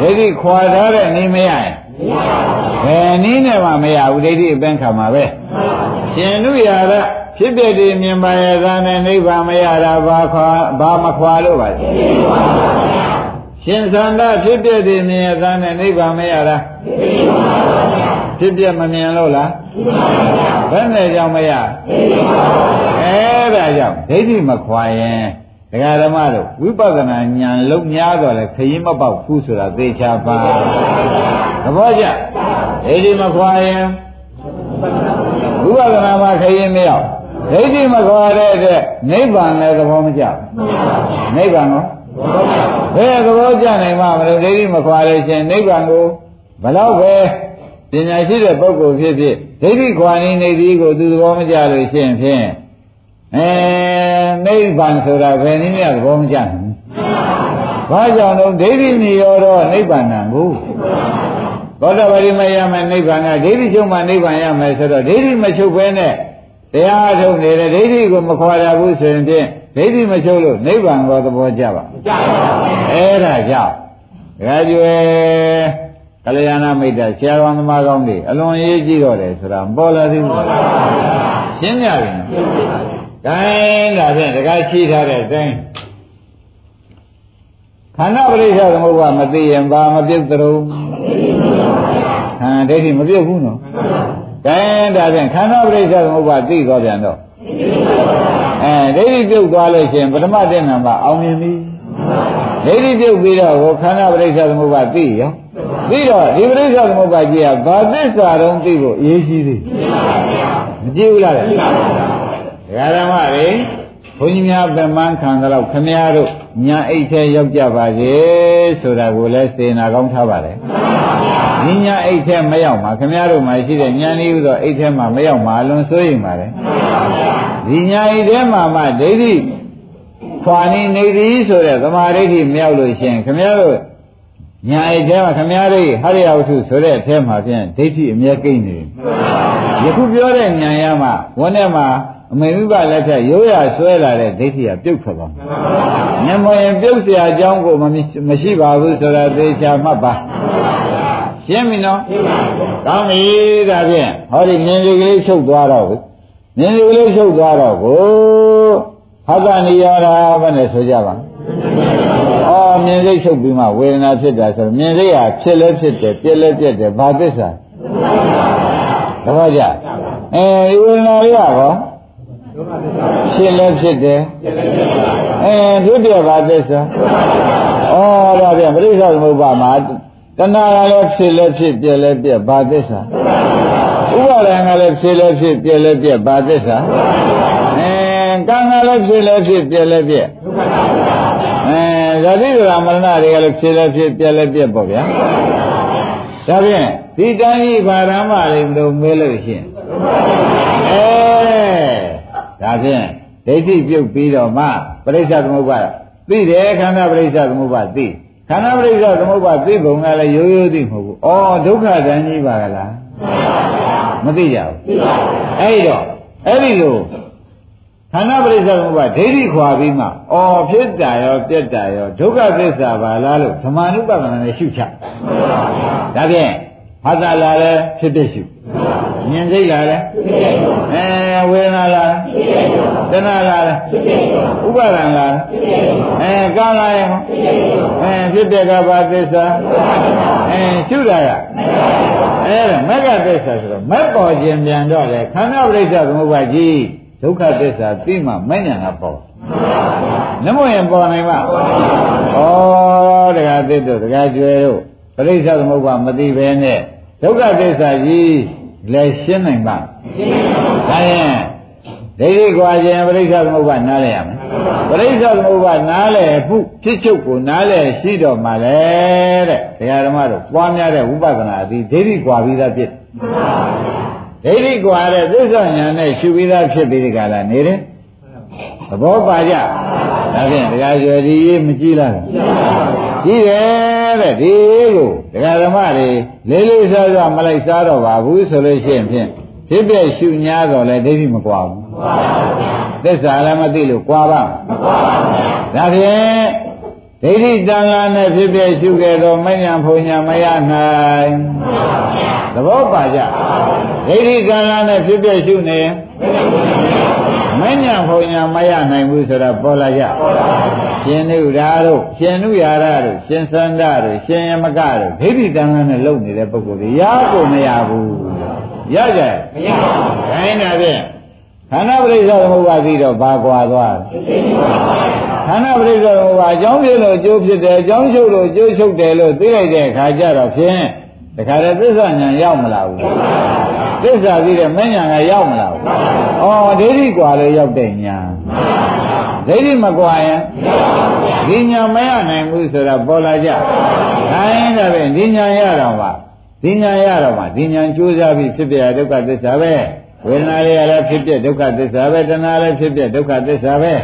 ဒိဋ္ဌိခွာထားတဲ့နေမရရင်ဘယ်နည်းနဲ့မှမရဘူးဒိဋ္ဌိအပန်းခံမှာပဲရှင်လူရတာ ဖြစ်ဖြစ်ဒီမြင်ပါရဲ့သာနဲ့နိဗ္ဗာန်မရတာဘာခွာဘာမခွာလို့ပါရှင်သန္တာဖြစ်ဖြစ်ဒီမြင်ရဲ့သာနဲ့နိဗ္ဗာန်မရတာဖြစ်ဖြစ်မမြင်လို့လားဘယ်နဲ့ကြောင့်မရအဲဒါကြောင့်ဒိဋ္ဌိမခွာရင်ဒကာဓမ္မတို့ဝိပဿနာဉာဏ်လုံးများတော့လေခရီးမပေါက်ဘူးဆိုတာသေချာပါသဘောကျဒိဋ္ဌိမခွာရင်ဝိပဿနာမှာခရီးမရောက် ဒိဋ္ဌိမခွာတဲ့အတွက်နိဗ္ဗာန်လည်းသဘောမကျဘူးနိဗ္ဗာန်ကိုဘယ်သဘောကျနိုင်မှာမလို့ဒိဋ္ဌိမခွာလို့ရှင်နိဗ္ဗာန်ကိုဘလောက်ပဲပညာရှိတဲ့ပုဂ္ဂိုလ်ဖြစ်ဖြစ်ဒိဋ္ဌိခွာနေနေသည်ကိုသူသဘောမကျလို့ရှင်ဖြင့်အဲနိဗ္ဗာန်ဆိုတာဘယ်နည်းနဲ့သဘောမကျနိုင်ဘူးဘာကြောင့်လဲဒိဋ္ဌိမြရောတော့နိဗ္ဗာန်ကိုသောတာပတိမရမယ်နိဗ္ဗာန်ကဒိဋ္ဌိချုပ်မှနိဗ္ဗာန်ရမယ်ဆိုတော့ဒိဋ္ဌိမချုပ်ဘဲနဲ့ တရားထုတ်နေတဲ့ဒိဋ္ဌိကိုမခွာရဘူးဆိုရင်ဖြင့်ဒိဋ္ဌိမချုပ်လို့နိဗ္ဗာန်ကိုသဘောကျပါမကျပါဘူးအဲ့ဒါကြောင့်ဒါကြွယ်ကလျာဏမိတ်တာဆရာတော်သမားကောင်းတွေအလွန်ရေးကြည့်တော့တယ်ဆိုတာပေါ်လာသေးဘူးရှင်းကြပြီနော်။ဒါင်းဒါဖြင့်တခါချိထားတဲ့အတိုင်းခန္ဓာပရိစ္ဆေသမုပ္ပါမသိရင်ဘာမပြုတ်သရုံခန္ဓာဒိဋ္ဌိမပြုတ်ဘူးနော်။ ဒါင်းဒါဖြင့်ခန္ဓာပရိစ္ဆေသမုပ္ပါသိသွားပြန်တော့အဲဒိဋ္ဌိပြုတ်သွားလို့ရှိရင်ပထမတည့်နံပါတ်အောင်မြင်ပြီ။ဒိဋ္ဌိပြုတ်ပြီးတော့ဟိုခန္ဓာပရိစ္ဆေသမုပ္ပါသိရောပြီးတော့ဒီပရိစ္ဆေသမုပ္ပါကြီးကဘာသစ္စာတုံးသိဖို့အရေးကြီးသေးမကြည့်ဘူးလားဒကာဓမ္မတွေဘုန်းကြီးများပြမန်းခံတော့ခမည်းတော်ညာအိတ်ထဲရောက်ကြပါစေဆိုတာကိုလည်းစေနာကောင်းထားပါတယ် ဒီညာအိတ်ထဲမရောက်မှာခမည်းတော်မှာရှိတဲ့ညာနေဥသောအိတ်ထဲမှာမရောက်မှာအလွန်စိုးရိမ်ပါတယ်ဒီညာအိတ်ထဲမှာမှဒိဋ္ဌိခွာနေနေသည်ဆိုတဲ့သမာဓိဋ္ဌိမရောက်လို့ရှင်ခမည်းတော်ညာအိတ်ထဲမှာခမည်းတော်ဟရိယဝတ္ထုဆိုတဲ့အထဲမှာဖြင့်ဒိဋ္ဌိအမြဲကိန်းနေတယ်ယခုပြောတဲ့ညာရမှာဝန်းထဲမှာအမေမိဘလက်ထက်ရိုးရဆွဲလာတဲ့ဒိဋ္ဌိကပြုတ်ထွက်သွားတယ်။မျက်မှောင်ပြုတ်เสียအကြောင်းကိုမရှိပါဘူးဆိုတာသေချာမှတ်ပါ။ ရှင်းပြီနော်။ကောင်းပြီဒါဖြင့်ဟောဒီမြင်စီကလေးချုပ်သွားတော့ဘူး။မြင်စီကလေးချုပ်သွားတော့ကိုဟသနိယောဓာဘယ်နဲ့ဆိုကြပါ။အော်မြင်စိတ်ချုပ်ပြီးမှဝေဒနာဖြစ်တာဆိုမြင်စိတ်ဟာဖြစ်လဲဖြစ်တယ်ပြက်လဲပြက်တယ်ဘာသစ္စာ။သဘောကျ။အဲဒီဝေဒနာလေးရောဖြစ်လည်းဖြစ်တယ်အဲဒုတိယဘာသစ္စာဩဒါပြန်ပရိစ္ဆေသမုပ္ပါမှာ တဏှာကလည်းဖြစ်လည်းဖြစ်ပြက်လည်းပြက်ဘာသစ္စာဥပါဒံကလည်းဖြစ်လည်းဖြစ်ပြက်လည်းပြက်ဘာသစ္စာအဲကံကလည်းဖြစ်လည်းဖြစ်ပြက်လည်းပြက်အဲဇတိဒရာမရဏတွေကလည်းဖြစ်လည်းဖြစ်ပြက်လည်းပြက်ပေါ့ဗျာဒါဖြင့်ဒီတန်ကြီးဘာရမတွေမလို့မဲလို့ရှိရင်အဲဒါဖြင့်ဒိဋ္ဌိပြုတ်ပြီးတော့မှပရိစ္ဆေသမုပ္ပါသိတယ်ခန္ဓာပရိစ္ဆေသမုပ္ပါသိ ခန္ဓာပရိစ္ဆေသမုပ္ပါသိပုံကလည်းရိုးရိုးသိမဟုတ်ဘူးဩဒုက္ခတန်ကြီးပါကလားမသိကြဘူးအဲ့တော့အဲ့ဒီလိုခန္ဓာပရိစ္ဆေသမုပ္ပါဒိဋ္ဌိခွာပြီးမှဩဖြစ်တာရောပြက်တာရောဒုက္ခသစ္စာပါလားလို့ဓမ္မနုပဒနာနဲ့ရှုချဒါဖြင့်ဖတ်တာလာလဲဖြစ်ဖြစ်ရှု မြင်စိတ်လာလဲအဲဝေဒနာလာတဏှာလာဥပါဒံလာအဲကာလာရအဲဖြစ်တဲ့ကဘာသစ္စာအဲရှုတာရအဲမဂ္ဂသစ္စာဆိုတော့မက်ပေါ်ခြင်းပြန်တော့လေခန္ဓာပရိစ္ဆေသမုပ္ပါကြီးဒုက္ခသစ္စာသိမှမဉဏ်ကပေါ်နမို့ရင်ပေါ်နိုင်ပါဩတရားသစ်တို့တရားကျွဲတို့ပရိစ္ဆေသမုပ္ပါမသိပဲနဲ့ဒုက္ခသစ္စာကြီး လည်းရှင်းနိုင်ပါဒါရင်ဒိဋ္ဌိကွာခြင်းပရိစ္ဆေသမုပ္ပါနားလည်ရမယ်ပရိစ္ဆေသမုပ္ပါနားလည်မှုဖြစ်ချုပ်ကိုနားလည်ရှိတော်မှာလေတဲ့ဒကာဓမ္မတို့ပွားများတဲ့ဝိပဿနာအသည်ဒိဋ္ဌိကွာပြီးသားဖြစ်ဒိဋ္ဌိကွာတဲ့သစ္စာညာနဲ့ရှုပြီးသားဖြစ်ပြီးဒီကလာနေတယ်သဘောပါကြဒါဖြင့်ဒကာကျော်ဒီရေးမကြည့်လား ကြည့်တယ်တဲ့ဒီကိုဒကာဓမ္မတွေလေးလေးစားစားမလိုက်စားတော့ပါဘူးဆိုလို့ရှိရင်ဖြင့်ဖြစ်ပြရှုညာတော့လဲဒိဋ္ဌိမကွာဘူးမကွာပါဘူးသစ္စာလည်းမသိလို့ကွာပါမကွာပါဘူးဒါဖြင့်ဒိဋ္ဌိတန်လာနဲ့ဖြစ်ပြရှုခဲ့တော့မညာဖုန်ညာမရနိုင် သဘောပါကြဒိဋ္ဌိတန်လာနဲ့ဖြစ်ပြရှုနေမညာဖုန်ညာမရနိုင်ဘူးဆိုတာပေါ်လာကြရှင်နုရာတို့ရှင်နုရာရတို့ရှင်သန္တာတို့ရှင်ယမကတို့ဒိဋ္ဌိတန်လာနဲ့လုံနေတဲ့ပုဂ္ဂိုလ်တွေရကိုမရဘူးရကြမရပါဘူးခိုင်းတာဖြင့်ခန္ဓာပရိစ္ဆေသမုပ္ပါဒိတော့ဘာကွာသွားခန္ဓာပရိစ္ဆေသမုပ္ပါအကြောင်းဖြစ်လို့အကျိုးဖြစ်တယ်အကြောင်းချုပ်လို့အကျိုးချုပ်တယ်လို့သိလိုက်တဲ့အခါကျတော့ဖြင့် တခါတည်းသစ္စာဉာဏ်ရောက်မလာဘူးသစ္စာသိတဲ့မဉာဏ်ကရောက်မလာဘူးဩဒိဋ္ဌိကွာလို့ရောက်တဲ့ဉာဏ်ဒိဋ္ဌိမကွာရင်ဒီဉာဏ်မရနိုင်ဘူးဆိုတာပေါ်လာကြခိုင်းတယ်ပဲဒီဉာဏ်ရတော့ပါဒီဉာဏ်ရတော့မှဒီဉာဏ်ကြိုးစားပြီးဖြစ်ပြဒုက္ခသစ္စာပဲဝေဒနာတွေကလည်းဖြစ်ပြဒုက္ခသစ္စာပဲတဏှာလည်းဖြစ်ပြဒုက္ခသစ္စာပဲ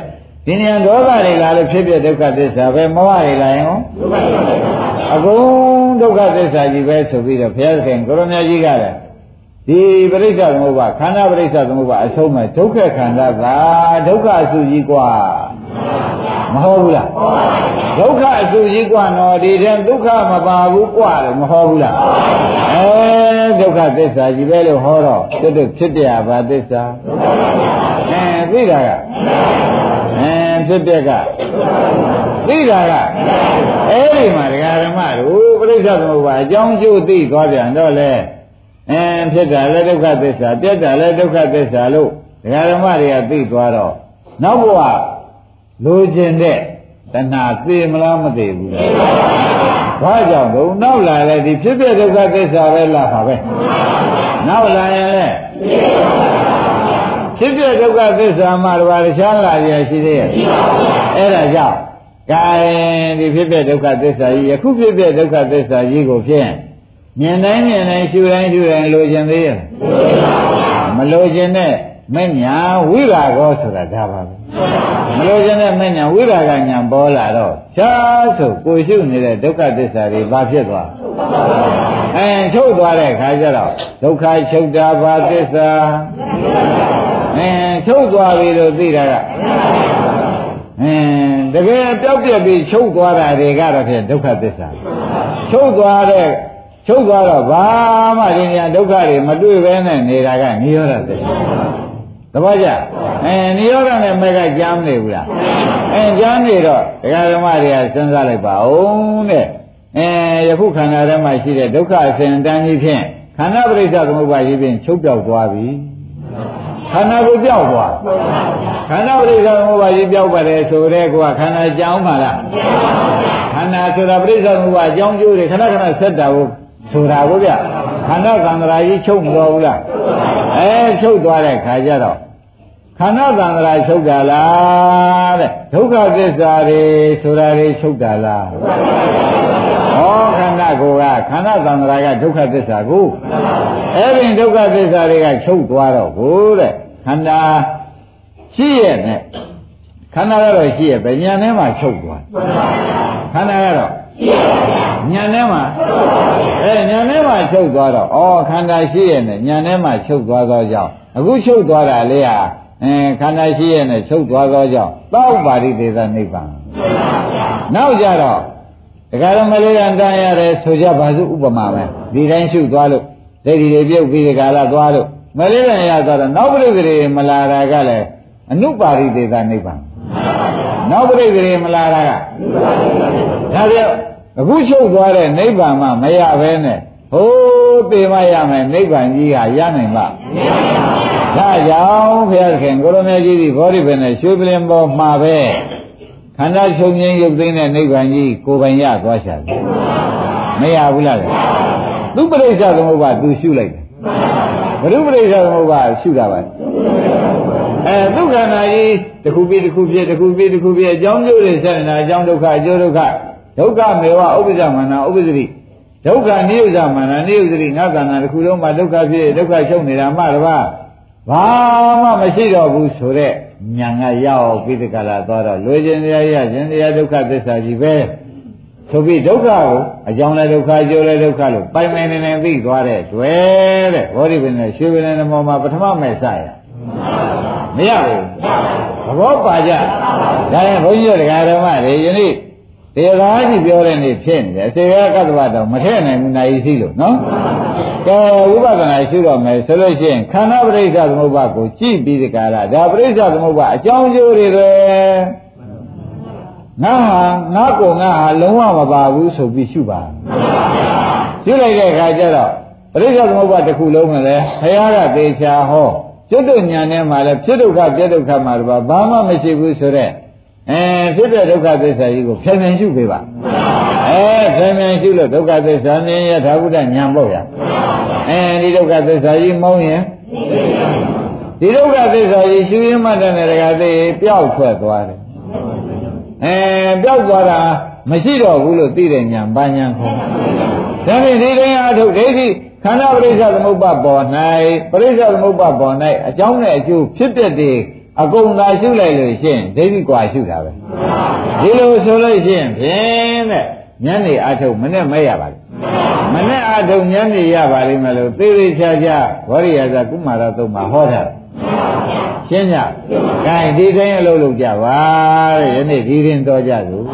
ဒီဉာဏ်ဒေါသတွေကလည်းဖြစ်ပြဒုက္ခသစ္စာပဲမောဟတွေလည်းရောအကုန် ဒုက္ခသစ္စာကြီးပဲဆိုပြီးတော့ဘုရားသခင်ကိုရမကြီးကလည်းဒီပရိစ္ဆေသမုပ္ပါခန္ဓာပရိစ္ဆေသမုပ္ပါအဆုံးမဲ့ဒုက္ခခန္ဓာကဒုက္ခအစုကြီးกว่าမဟုတ်ဘူးလားဒုက္ခအစုကြီးกว่าနော်ဒီတဲ့ဒုက္ခမပါဘူးกว่าတယ်မဟုတ်ဘူးလားအဲဒုက္ခသစ္စာကြီးပဲလို့ဟောတော့တွတ်တွတ်ဖြစ်ပြပါသစ္စာအဲသိတာကအဲဖြစ်ပြကသိတာကအဲ့ဒီမှာဒကာဓမ္မတို့ ပြိဿသမုပ္ပါအကြောင်းကျိုးသိသွားပြန်တော့လေအဲဖြစ်တာလည်းဒုက္ခသစ္စာပြက်တာလည်းဒုက္ခသစ္စာလို့ဒကာဓမ္မတွေကသိသွားတော့နောက်ဘဝလိုချင်တဲ့တဏှာသိမလားမသိဘူးလားဘာကြောင့်ဘုံနောက်လာလဲဒီဖြစ်တဲ့ဒုက္ခသစ္စာပဲလာပါပဲနောက်လာရင်လဲဖြစ်တဲ့ဒုက္ခသစ္စာမှတပါးတခြားလာရရှိသေးရဲ့အဲ့ဒါကြောင့် ကဲဒီဖြစ်တဲ့ဒုက္ခသစ္စာကြီးယခုဖြစ်တဲ့ဒုက္ခသစ္စာကြီးကိုဖြင့်မြင်တိုင်းမြင်တိုင်းရှုတိုင်းရှုတိုင်းလိုချင်သေးရဲ့မလိုချင်တဲ့မညာဝိရာကောဆိုတာဒါပါပဲမလိုချင်တဲ့မညာဝိရာဂညာပေါ်လာတော့ရှားဆိုကိုရှုနေတဲ့ဒုက္ခသစ္စာတွေဘာဖြစ်သွားအဲချုပ်သွားတဲ့ခါကျတော့ဒုက္ခချုပ်တာဘာသစ္စာအဲချုပ်သွားပြီလို့သိတာက အင်းတကယ်ပျောက်ပြက်ပြီးချုပ်သွားတာတွေကတော့ဖြင့်ဒုက္ခသစ္စာချုပ်သွားတဲ့ချုပ်သွားတော့ဘာမှဒီနေရာဒုက္ခတွေမတွေ့ဘဲနဲ့နေတာကနိရောဓသစ္စာသဘောကျအဲနိရောဓနဲ့မဲ့ကကြားမနေဘူးလားအဲကြားနေတော့ဒကာဓမ္မတွေကစဉ်းစားလိုက်ပါဦးတဲ့အဲယခုခန္ဓာထဲမှာရှိတဲ့ဒုက္ခအစဉ်တန်းကြီးဖြင့်ခန္ဓာပရိစ္ဆေသမုပ္ပါဒ်ကြီးဖြင့်ချုပ်ပြောက်သွားပြီ ခန္ဓာကိုပြောက်သွားခန္ဓာပရိစ္ဆေသမုပ္ပါဒ်ကြီးပြောက်ပါတယ်ဆိုတဲ့ကွာခန္ဓာကြောင်းပါလားခန္ဓာဆိုတာပရိစ္ဆေသမုပ္ပါဒ်အကြောင်းကျိုးတွေခဏခဏဆက်တာကိုဆိုတာကိုဗျခန္ဓာကံတရာကြီးချုပ်မတော်ဘူးလားအဲချုပ်သွားတဲ့ခါကျတော့ခန္ဓာကံတရာချုပ်တာလားတဲ့ဒုက္ခသစ္စာတွေဆိုတာတွေချုပ်တာလားဟောခန္ဓာကိုယ်ကခန္ဓာကံတရာကဒုက္ခသစ္စာကိုအဲ့ဒီဒုက္ခသစ္စာတွေကချုပ်သွားတော့ကိုတဲ့ ခန္ဓာရှိရဲ့နဲ့ခန္ဓာကတော့ရှိရဲ့ဗဉာဏ်ထဲမှာချုပ်သွားခန္ဓာကတော့ညာထဲမှာအဲညာထဲမှာချုပ်သွားတော့ဩခန္ဓာရှိရဲ့နဲ့ညာထဲမှာချုပ်သွားသောကြောင့်အခုချုပ်သွားတာလေးဟာအဲခန္ဓာရှိရဲ့နဲ့ချုပ်သွားသောကြောင့်သောပါရိသေသနိဗ္ဗာန်နောက်ကြတော့ဒကာရမလေးကတန်ရတယ်ဆိုကြပါစို့ဥပမာပဲဒီတိုင်းရှုသွားလို့ဒိဋ္ဌိတွေပြုတ်ပြီးဒီကာလသွားလို့ မလေးကရသွားတော့နောက်ပြိက္ခရေမလာတာကလည်းအနုပါရိသေသနိဗ္ဗာန်နောက်ပြိက္ခရေမလာတာကဒါကြောင့်အခုချုပ်သွားတဲ့နိဗ္ဗာန်မှမရဘဲနဲ့ဟိုးပေမရမယ်နိဗ္ဗာန်ကြီးဟာရနိုင်မှာဒါကြောင့်ဘုရားခင်ကိုရမေကြီးဒီဘောဓိပင်နဲ့ရွှေပလင်ပေါ်မှာပဲခန္ဓာချုပ်ငြိမ်းရုပ်သိမ်းတဲ့နိဗ္ဗာန်ကြီးကိုယ်ပိုင်ရသွားရှာတယ်မရဘူးလားသူပရိစ္ဆသမုပ္ပါသူရှုလိုက်တယ် ဘုရုပရိစ္ဆသမုပ္ပါရှုတာပါအဲဒုက္ခနာကြီးတစ်ခုပြည့်တစ်ခုပြည့်တစ်ခုပြည့်တစ်ခုပြည့်အကြောင်းကျိုးတွေဆက်နေတာအကြောင်းဒုက္ခအကျိုးဒုက္ခဒုက္ခမေဝဥပ္ပဇ္ဇမနာဥပ္ပဇ္ဇတိဒုက္ခနိယုဇမနာနိယုဇတိငါကံနာတစ်ခုလုံးမှာဒုက္ခဖြစ်ဒုက္ခချုပ်နေတာမှတပါဘာမှမရှိတော့ဘူးဆိုတော့ညာကရောက်ပြီးတကလာသွားတော့လွယ်ခြင်းတရားရခြင်းတရားဒုက္ခသစ္စာကြီးပဲ ဆိုပြီးဒုက္ခကိုအကြောင်းလဲဒုက္ခအကျိုးလဲဒုက္ခလို့ပိုင်ပိုင်နေနေသိသွားတဲ့တွေ့တဲ့ဘောဓိပင်နဲ့ရွှေပင်နဲ့မောမှာပထမမဲ့စရမရဘူးသဘောပါကြဒါရင်ဘုန်းကြီးတို့တရားဓမ္မတွေယနေ့တရားကြီးပြောတဲ့နေ့ဖြစ်နေတယ်စေရကတ္တဝတော့မထည့်နိုင်ဘူးနိုင်ရှိလို့နော်ကဲဝိပဿနာရှုတော့မယ်ဆိုလို့ရှိရင်ခန္ဓာပရိစ္ဆသမုပ္ပါကိုကြည့်ပြီးဒီကရာဒါပရိစ္ဆသမုပ္ပါအကြောင်းကျိုးတွေပဲ ငါဟာငါကိုငါဟာလုံးဝမပါဘူးဆိုပြီးရှုပါရှုလိုက်တဲ့အခါကျတော့ပရိစ္ဆသမုပ္ပါတစ်ခုလုံးကလည်းဘုရားကသေချာဟောကျွတ်တို့ညာထဲမှာလည်းဖြစ်ဒုက္ခပြဒုက္ခမှာတော့ဘာမှမရှိဘူးဆိုတော့အဲဖြစ်တဲ့ဒုက္ခသစ္စာကြီးကိုဖြေမြန်ရှုပေးပါအဲဖြေမြန်ရှုလို့ဒုက္ခသစ္စာမြင်ရသာဝုဒ္ဒညာပေါ့ရအဲဒီဒုက္ခသစ္စာကြီးမောင်းရင်ဒီဒုက္ခသစ္စာကြီးရှုရင်းမှတ်တဲ့တကယ်သိပျောက်ထွက်သွားတယ် အဲပျောက်သွားတာမရှိတော့ဘူးလို့သိတဲ့ညာဘာညာခေါ်ဒါဖြင့်ဒီတိုင်းအထုတ်ဒိဋ္ဌိခန္ဓာပရိစ္ဆသမုပ္ပါပေါ်၌ပရိစ္ဆသမုပ္ပါပေါ်၌အကြောင်းနဲ့အကျိုးဖြစ်တဲ့တည်းအကုန်သာရှုလိုက်လို့ရှိရင်ဒိဋ္ဌိကွာရှုတာပဲဒီလိုဆိုလို့ရှိရင်ဖြင့်တဲ့ညနေအထုတ်မနဲ့မဲ့ရပါဘူးမနဲ့အထုတ်ညနေရပါလိမ့်မယ်လို့သေသေးချာချာဝရိယဇကုမာရသုံးမှာဟောတာ ရှင်းကြ။ကဲဒီတိုင်းအလုပ်လုပ်ကြပါတဲ့ယနေ့ဒီရင်တော်ကြစို့။